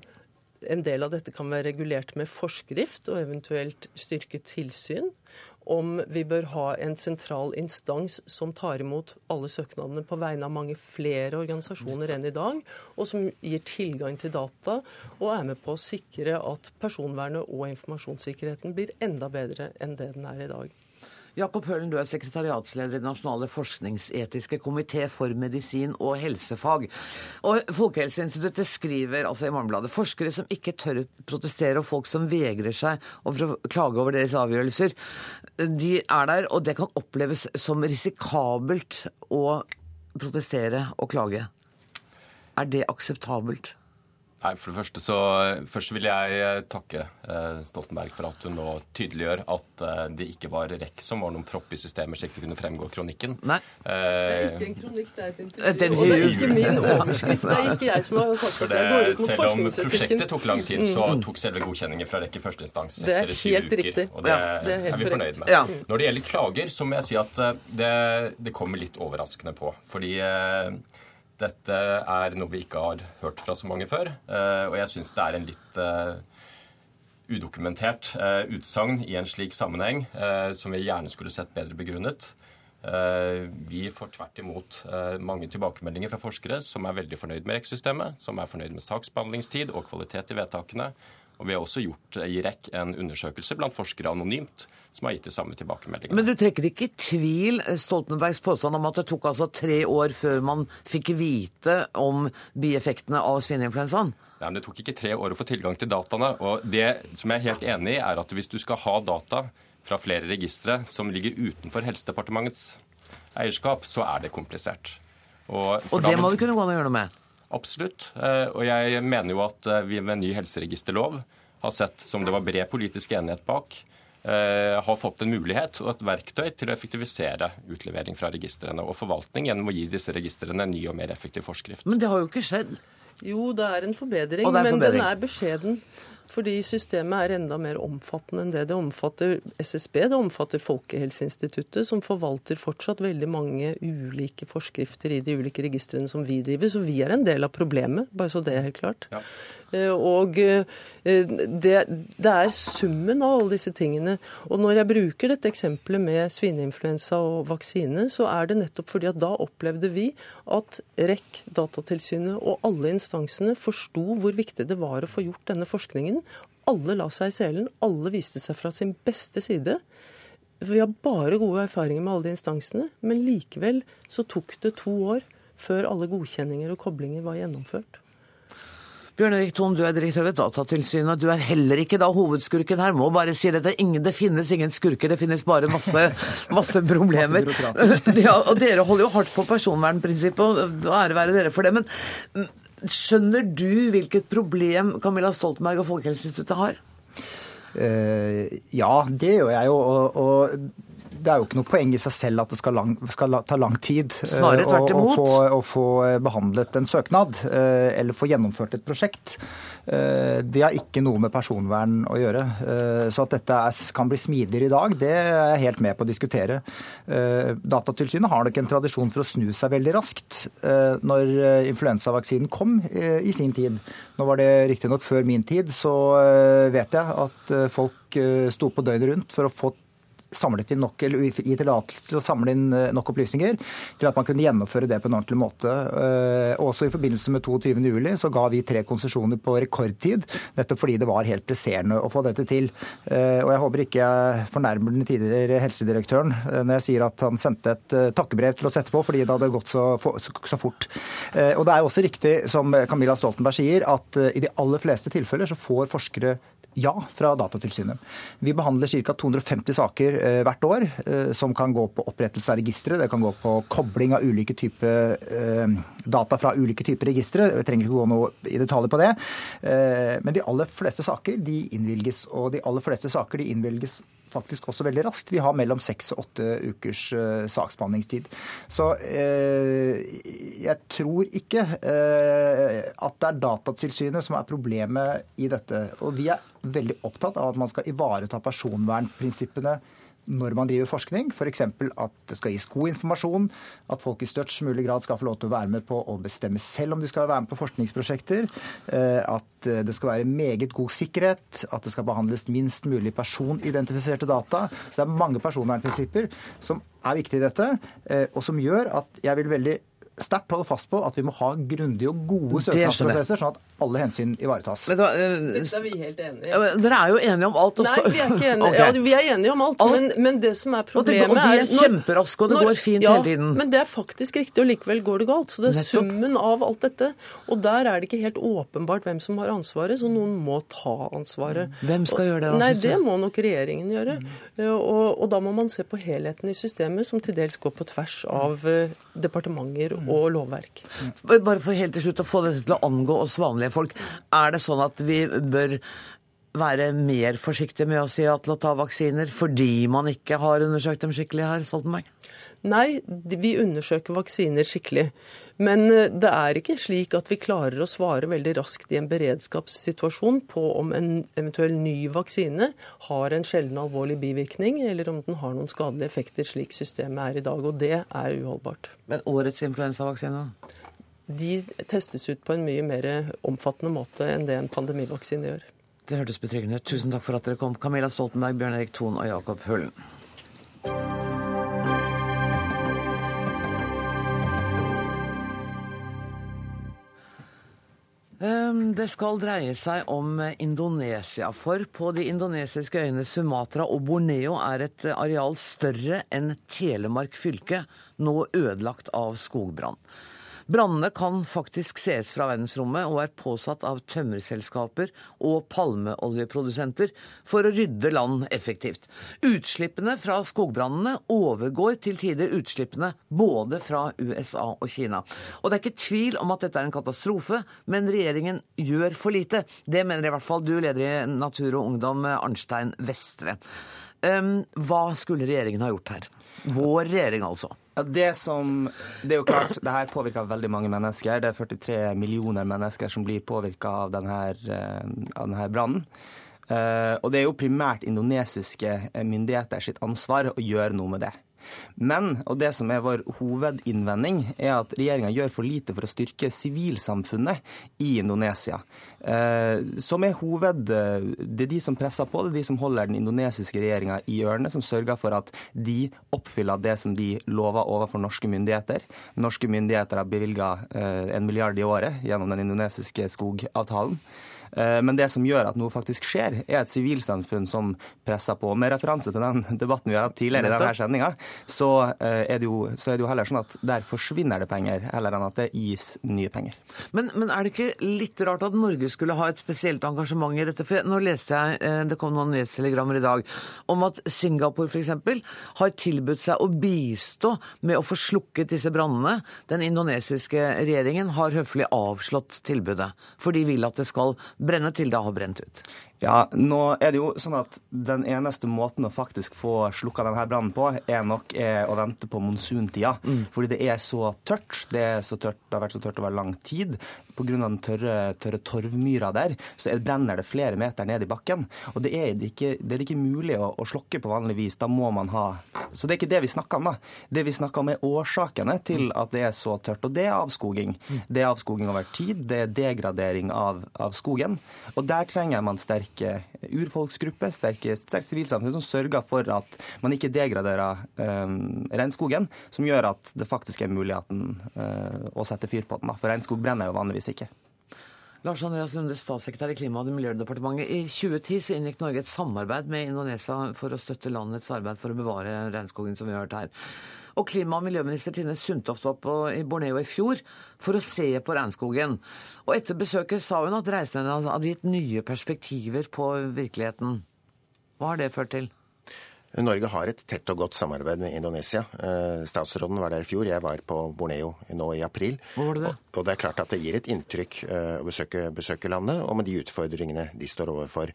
en del av dette kan være regulert med forskrift og eventuelt styrket tilsyn om vi bør ha en sentral instans som tar imot alle søknadene på vegne av mange flere organisasjoner enn i dag, og som gir tilgang til data og er med på å sikre at personvernet og informasjonssikkerheten blir enda bedre enn det den er i dag. Jakob Hølen, du er sekretariatsleder i Den nasjonale forskningsetiske komité for medisin og helsefag. Og Folkehelseinstituttet skriver altså i Morgenbladet forskere som ikke tør å protestere, og folk som vegrer seg for å klage over deres avgjørelser, de er der, og det kan oppleves som risikabelt å protestere og klage. Er det akseptabelt? Nei, for det første så Først vil jeg eh, takke eh, Stoltenberg for at hun nå tydeliggjør at eh, det ikke var REC som var noen propp i systemet, slik det kunne fremgå av kronikken. Nei. Det er ikke en kronikk, det er et intervju. Og det er ikke min overskrift. Det er ikke jeg som har sagt at jeg går ut mot Selv om prosjektet tok lang tid, så Mm. tok selve godkjenningen fra REC i første instans Det er seks eller syv uker. riktig. Og det, Ja, det er helt er vi fornøyd med. Ja. Når det gjelder klager, så må jeg si at eh, det, det kommer litt overraskende på. Fordi eh, dette er noe vi ikke har hørt fra så mange før. eh, Og jeg syns det er en litt eh, udokumentert eh, utsagn i en slik sammenheng, som vi gjerne skulle sett bedre begrunnet. Vi får tvert imot mange tilbakemeldinger fra forskere som er veldig fornøyd med REC-systemet, som er fornøyd med saksbehandlingstid og kvalitet i vedtakene. Og vi har også gjort i REC en undersøkelse blant forskere anonymt, som har gitt de samme tilbakemeldingene. Men du trekker ikke i tvil Stoltenbergs påstand om at det tok altså tre år før man fikk vite om bieffektene av svineinfluensaen? Nei, men Det tok ikke tre år å få tilgang til dataene. og Det som jeg er helt enig i, er at hvis du skal ha data fra flere registre som ligger utenfor Helsedepartementets eierskap, så er det komplisert. Og, Og det må det kunne gå an å gjøre noe med? Absolutt. Eh, Og jeg mener jo at eh, vi med en ny helseregisterlov har sett, som det var bred politisk enighet bak, har fått en mulighet og et verktøy til å effektivisere utlevering fra registrene og forvaltning gjennom å gi disse registrene en ny og mer effektiv forskrift. Men det har jo ikke skjedd. Jo, det er en forbedring, er en men forbedring. den er beskjeden. Fordi systemet er enda mer omfattende enn det. Det omfatter SSB, det omfatter Folkehelseinstituttet, som forvalter fortsatt veldig mange ulike forskrifter i de ulike registrene som vi driver. Så vi er en del av problemet, bare så det er helt klart. Ja. Eh, Og eh, det, det er summen av alle disse tingene. Og når jeg bruker dette eksempelet med svineinfluensa og vaksine, så er det nettopp fordi at da opplevde vi at REC, Datatilsynet og alle instansene forsto hvor viktig det var å få gjort denne forskningen. Alle la seg i selen, alle viste seg fra sin beste side. Vi har bare gode erfaringer med alle de instansene, men likevel så tok det to år før alle godkjenninger og koblinger var gjennomført. Bjørn Erik Thon, du er direktør ved Datatilsynet. Du er heller ikke da hovedskurken her. Må bare si det, det, er ingen, det finnes ingen skurker, det finnes bare masse, [laughs] masse problemer. [laughs] ja, og dere holder jo hardt på personvernprinsippet, og ære være dere for det. Men mm, skjønner du hvilket problem Camilla Stoltenberg og Folkehelseinstituttet har? Uh, ja, det gjør jeg jo. Og, og det er jo ikke noe poeng i seg selv at det skal, lang, skal ta lang tid eh, Snarere tvert å- å få, å få behandlet en søknad eh, eller få gjennomført et prosjekt. Eh, Det har ikke noe med personvern å gjøre. Så at dette er, kan bli smidigere i dag, det er jeg helt med på å diskutere. Datatilsynet har nok en tradisjon for å snu seg veldig raskt. Når influensavaksinen kom i sin tid, nå var det riktignok før min tid, så vet jeg at folk sto på døgnet rundt for å få samlet inn nok, eller gi tillatelse til å samle inn eh, nok opplysninger til at man kunne gjennomføre det på en ordentlig måte. Eh, Også i forbindelse med 22.07 så ga vi tre konsesjoner på rekordtid, nettopp fordi det var helt presserende å få dette til. Eh, Og jeg håper ikke jeg fornærmer den tidligere helsedirektøren når jeg sier at han sendte et takkebrev til oss etterpå fordi det hadde gått så, fort. Og det er også riktig, som Camilla Stoltenberg sier, at i de aller fleste tilfeller så får forskere ja fra Datatilsynet. Vi behandler ca. 250 saker eh, hvert år eh, som kan gå på opprettelse av registre. Det kan gå på kobling av ulike typer eh, data fra ulike typer registre. Vi trenger ikke gå noe i detaljer på det. Men de aller fleste saker de innvilges, og de aller fleste saker de innvilges faktisk også veldig raskt. Vi har mellom seks og åtte ukers uh, saksbehandlingstid. Så uh, jeg tror ikke uh, at det er Datatilsynet som er problemet i dette. Og vi er veldig opptatt av at man skal ivareta personvernprinsippene når man driver forskning. F.eks. at det skal gis god informasjon, at folk i størst mulig grad skal få lov til å være med på å bestemme selv om de skal være med på forskningsprosjekter. At det skal være meget god sikkerhet, at det skal behandles minst mulig personidentifiserte data. Så det er mange personvernprinsipper som er viktige i dette, og som gjør at jeg vil veldig sterkt holde fast på at vi må ha grundige og gode søknadsprosesser, sånn at alle hensyn ivaretas. Men da, uh, Dette er vi helt enige i. Dere er jo enige om alt. Også. Nei, vi er ikke enige. [laughs] okay. ja, vi er enige om alt, alt. Men, men, det som er problemet Og, det, og de er, er kjemperaske, og det når, går fint ja, hele tiden. Men det er faktisk riktig, og likevel går det galt. Så det er Nettopp. summen av alt dette. Og der er det ikke helt åpenbart hvem som har ansvaret, så noen må ta ansvaret. Hvem skal gjøre det? Da, Nei, det må nok regjeringen gjøre. Mm. Og, og, da må man se på helheten i systemet, som til dels går på tvers av uh, departementer mm. Og lovverk. Bare for helt til slutt å få dette til å angå oss vanlige folk. Er det sånn at vi bør være mer forsiktige med å si ja til å ta vaksiner fordi man ikke har undersøkt dem skikkelig her, Stoltenberg? Nei, vi undersøker vaksiner skikkelig. Men eh, det er ikke slik at vi klarer å svare veldig raskt i en beredskapssituasjon på om en eventuell ny vaksine har en sjelden alvorlig bivirkning, eller om den har noen skadelige effekter, slik systemet er i dag. Og det er uholdbart. Men årets influensavaksine? De testes ut på en mye mer omfattende måte enn det en pandemivaksine gjør. Det hørtes betryggende Tusen takk for at dere kom. Camilla Stoltenberg, Bjørn Erik Thon og Jakob Høllen. Det skal dreie seg om Indonesia, for på de indonesiske øyene Sumatra og Borneo er et areal større enn Telemark fylke nå ødelagt av skogbrann. Brannene kan faktisk sees fra verdensrommet og er påsatt av tømmerselskaper og palmeoljeprodusenter for å rydde land effektivt. Utslippene fra skogbrannene overgår til tider utslippene både fra USA og Kina. Og det er ikke tvil om at dette er en katastrofe, men regjeringen gjør for lite. Det mener i hvert fall du, leder i Natur og Ungdom, Arnstein Vestre. Um, hva skulle regjeringen ha gjort her? Vår regjering, altså. Det, som, det er jo klart, det her påvirker veldig mange mennesker. Det er 43 millioner mennesker som blir påvirka av denne, eh, av denne brannen. Eh, og det er jo primært indonesiske myndigheter sitt ansvar å gjøre noe med det. Men, og det som er vår hovedinnvending, er at regjeringa gjør for lite for å styrke sivilsamfunnet i Indonesia. Eh, som er hoved... Det er de som presser på, det er de som holder den indonesiske regjeringa i ørene, som sørger for at de oppfyller det som de lover overfor norske myndigheter. Norske myndigheter har bevilga eh, en milliard i året gjennom den indonesiske skogavtalen. Eh, men det som gjør at noe faktisk skjer, er et sivilsamfunn som presser på. Med referanse til den debatten vi har hatt tidligere i denne sendinga, så, eh, er det jo, så er det jo heller sånn at der forsvinner det penger, heller enn at det gis nye penger. Men, men er det ikke litt rart at Norge skulle ha et spesielt engasjement i dette? For nå leste jeg, eh, det kom noen nyhetstelegrammer i dag, om at Singapore f.eks. har tilbudt seg å bistå med å få slukket disse brannene. Den indonesiske regjeringen har høflig avslått tilbudet, for de vil at det skal brenne til det har brent ut? Ja, nå er det jo sånn at Den eneste måten å faktisk få slukka denne brannen på, er nok er å vente på monsuntida. Mm. Fordi det er så tørt. Det, er så tørt, det har vært så tørt over lang tid. Pga. den tørre, tørre torvmyra der, så brenner det flere meter ned i bakken. Og det er ikke, det er ikke mulig å, å slokke på vanlig vis. Da må man ha Så det er ikke det vi snakker om, da. Det vi snakker om, er årsakene til mm. at det er så tørt. Og det er avskoging. Mm. Det er avskoging over tid. Det er degradering av, av skogen. Og der trenger man sterk sterke urfolksgrupper, sterkt sivilsamfunn, som sørger for at man ikke degraderer um, regnskogen, som gjør at det faktisk er muligheten uh, å sette fyr på den. Da. For regnskog brenner jo vanligvis ikke. Lars Andreas Lunde, statssekretær i Klima- og miljødepartementet. I 2010 så inngikk Norge et samarbeid med Indonesia for å støtte landets arbeid for å bevare regnskogen, som vi har hørt her. Og klima- og miljøminister Tine Sundtoft var på, i Borneo i fjor for å se på regnskogen. Og etter besøket sa hun at reisende hadde gitt nye perspektiver på virkeligheten. Hva har det ført til? Norge har et tett og godt samarbeid med Indonesia. Eh, statsråden var der i fjor, jeg var på Borneo nå i april. Hvor var det det? Og det er klart at det gir et inntrykk eh, å besøke, besøke landet, og med de utfordringene de står overfor.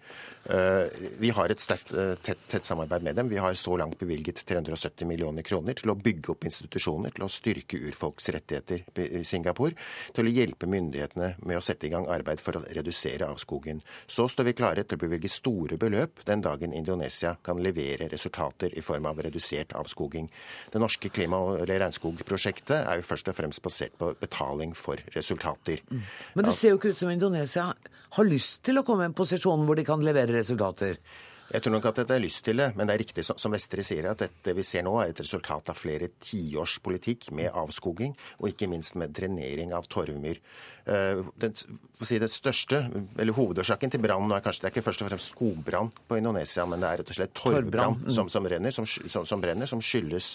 Eh, vi har et sterkt, tett, tett, samarbeid med dem. Vi har så langt bevilget 370 millioner kroner til å bygge opp institusjoner, til å styrke urfolks rettigheter i Singapore, til å hjelpe myndighetene med å sette i gang arbeid for å redusere avskogen. Så står vi klare til å bevilge store beløp den dagen Indonesia kan levere resultater resultater i form av redusert avskoging. Det norske klima- og regnskogprosjektet er jo først og fremst basert på betaling for resultater. Mm. Men det ser jo ikke ut som Indonesia har lyst til å komme i en posisjon hvor de kan levere resultater. Jeg tror nok at dette er lyst til det, men det er riktig som Vestre sier, at dette vi ser nå er et resultat av flere tiårs politikk med avskoging, og ikke minst med drenering av torvmyr. Eh, den, si det største, eller Hovedårsaken til brannen er kanskje det er ikke først og fremst skogbrann på Indonesia, men det er rett og slett torvbrann mm. som, som, renner, som, som, brenner, som skyldes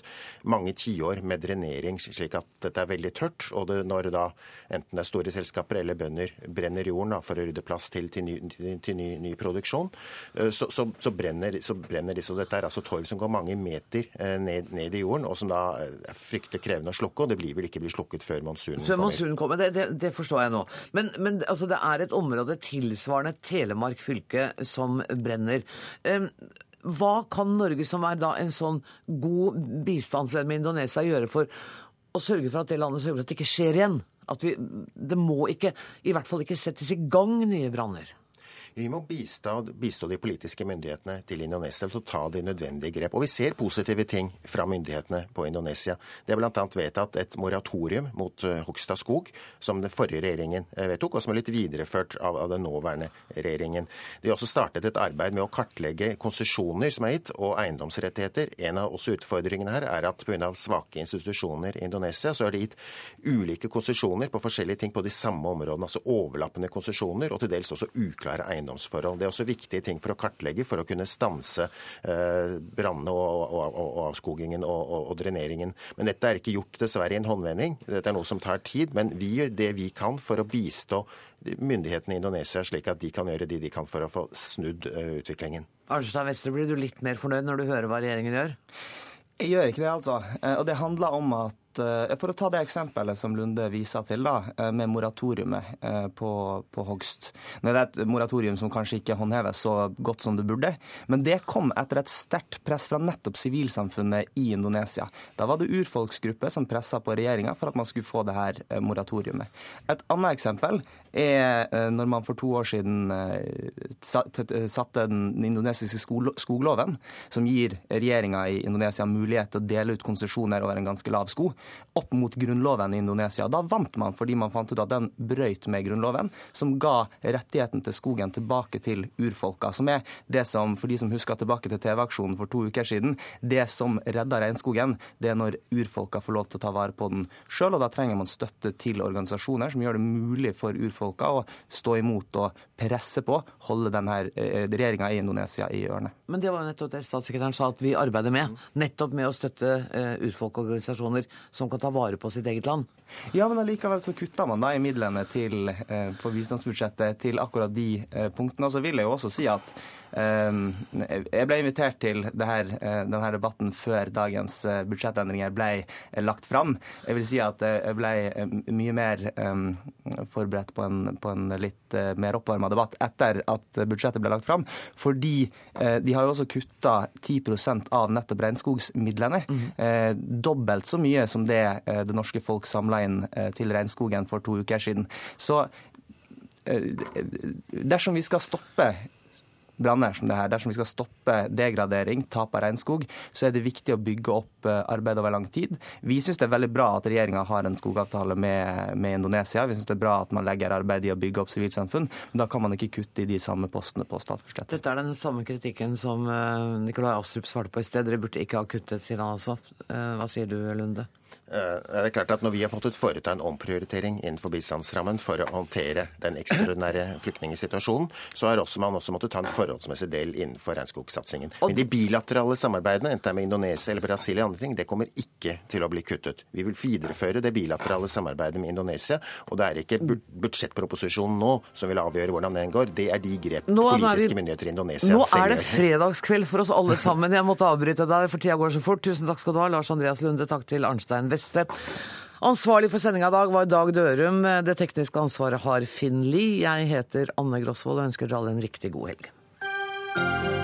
mange tiår med drenering, slik at dette er veldig tørt. Og det, når da enten det er store selskaper eller bønder brenner jorden da, for å rydde plass til, til, ny, til ny, ny, produksjon, eh, så, så, så, brenner, så brenner disse. Og dette er altså torv som går mange meter eh, ned, ned, i jorden, og som da er fryktelig krevende å slukke. Og det blir vel ikke blir slukket før monsunen kommer. Før monsunen kommer, det, det, det forstår jeg nå. Men, men altså, det er et område tilsvarende Telemark fylke som brenner. Hva kan Norge, som er da en sånn god bistandsvenn med Indonesia, gjøre for å sørge for at det landet sørger for at det ikke skjer igjen? At vi, det må ikke, i hvert fall ikke settes i gang nye branner. Vi må bistå, bistå, de politiske myndighetene til Indonesia til å ta de nødvendige grep. Og vi ser positive ting fra myndighetene på Indonesia. Det er bl.a. vedtatt et moratorium mot eh, hogst av skog, som den forrige regjeringen eh, vedtok, og som er litt videreført av, av den nåværende regjeringen. De har også startet et arbeid med å kartlegge konsesjoner som er gitt, og eiendomsrettigheter. En av også utfordringene her er at pga. svake institusjoner i Indonesia, så er det gitt ulike konsesjoner på forskjellige ting på de samme områdene, altså overlappende konsesjoner, og til dels også uklare eiendomsrettigheter eiendomsforhold. Det er også viktige ting for å kartlegge, for å kunne stanse eh, brannene og, og, og, og, avskogingen og, dreneringen. Men dette er ikke gjort dessverre i en håndvending. Dette er noe som tar tid. Men vi gjør det vi kan for å bistå myndighetene i Indonesia, slik at de kan gjøre det de kan for å få snudd uh, utviklingen. Arnstad Vestre, blir du litt mer fornøyd når du hører hva regjeringen gjør? Jeg gjør ikke det, altså. Eh, og det handler om at Eh, for å ta det eksempelet som Lunde viser til, da, eh, med moratoriumet eh, på, på hogst. Det er et moratorium som kanskje ikke håndheves så godt som det burde. Men det kom etter et sterkt press fra nettopp sivilsamfunnet i Indonesia. Da var det urfolksgrupper som pressa på regjeringa for at man skulle få det her moratoriumet. Et annet eksempel er når man for to år siden satte den indonesiske skogloven, som gir regjeringa i Indonesia mulighet til å dele ut konsesjoner over en ganske lav sko opp mot grunnloven i Indonesia. Da vant man fordi man fant ut at den brøyt med grunnloven, som ga rettigheten til skogen tilbake til urfolka. Som er det som, for de som husker tilbake til TV-aksjonen for to uker siden, det som redda regnskogen, det er når urfolka får lov til å ta vare på den sjøl. Og da trenger man støtte til organisasjoner som gjør det mulig for urfolka å stå imot og presse på, holde denne eh, regjeringa i Indonesia i ørene. Men det var jo nettopp det statssekretæren sa at vi arbeider med. Nettopp med å støtte uh, urfolkorganisasjoner som kan ta vare på sitt eget land. Ja, men allikevel så kutta man da i midlene til, eh, på bistandsbudsjettet til akkurat de eh, punktene. Og så vil jeg jo også si at jeg ble invitert til her, eh, denne debatten før dagens eh, budsjettendringer ble eh, lagt fram. Jeg vil si at jeg ble mye mer ehm, forberedt på en, på en litt mer oppvarma debatt etter at budsjettet ble lagt fram. Fordi de har jo også kutta 10 av nettopp regnskogsmidlene. Mm. Dobbelt så mye som det det norske folk samla inn til regnskogen for to uker siden. Så dersom vi skal stoppe branner som det her. Dersom vi skal stoppe degradering, tap av regnskog, så er det viktig å bygge opp eh, arbeid over lang tid. Vi syns det er veldig bra at regjeringa har en skogavtale med, med Indonesia. Vi syns det er bra at man legger arbeid i å bygge opp sivilsamfunn, men da kan man ikke kutte i de samme postene på statsbudsjettet. Dette er den samme kritikken som eh, Nikolai Astrup svarte på i sted. Dere burde ikke ha kuttet, sier han altså. Eh, hva sier du, Lunde? Eh, Det er klart at Når vi har måttet foreta en omprioritering innenfor bistandsrammen for å håndtere den ekstraordinære flyktningsituasjonen, så har også man også måttet ta en forholdsmessig del innenfor regnskogsatsingen. Men de bilaterale samarbeidene, enten det er med Indonesia eller Brasil eller andre ting, det kommer ikke til å bli kuttet. Vi vil videreføre det bilaterale samarbeidet med Indonesia, og det er ikke budsjettproposisjonen nå som vil avgjøre hvordan den går. Det er de grep vi- politiske myndigheter i Indonesia Nå er det fredagskveld for oss alle sammen. Jeg måtte avbryte deg, for tida går så fort. Tusen takk skal du ha, Lars Andreas Lunde. Takk til Arnstein beste. Ansvarlig for sendinga i dag var Dag Dørum. Det tekniske ansvaret har Finn Lie. Jeg heter Anne Grosvold og ønsker dere alle en riktig god helg.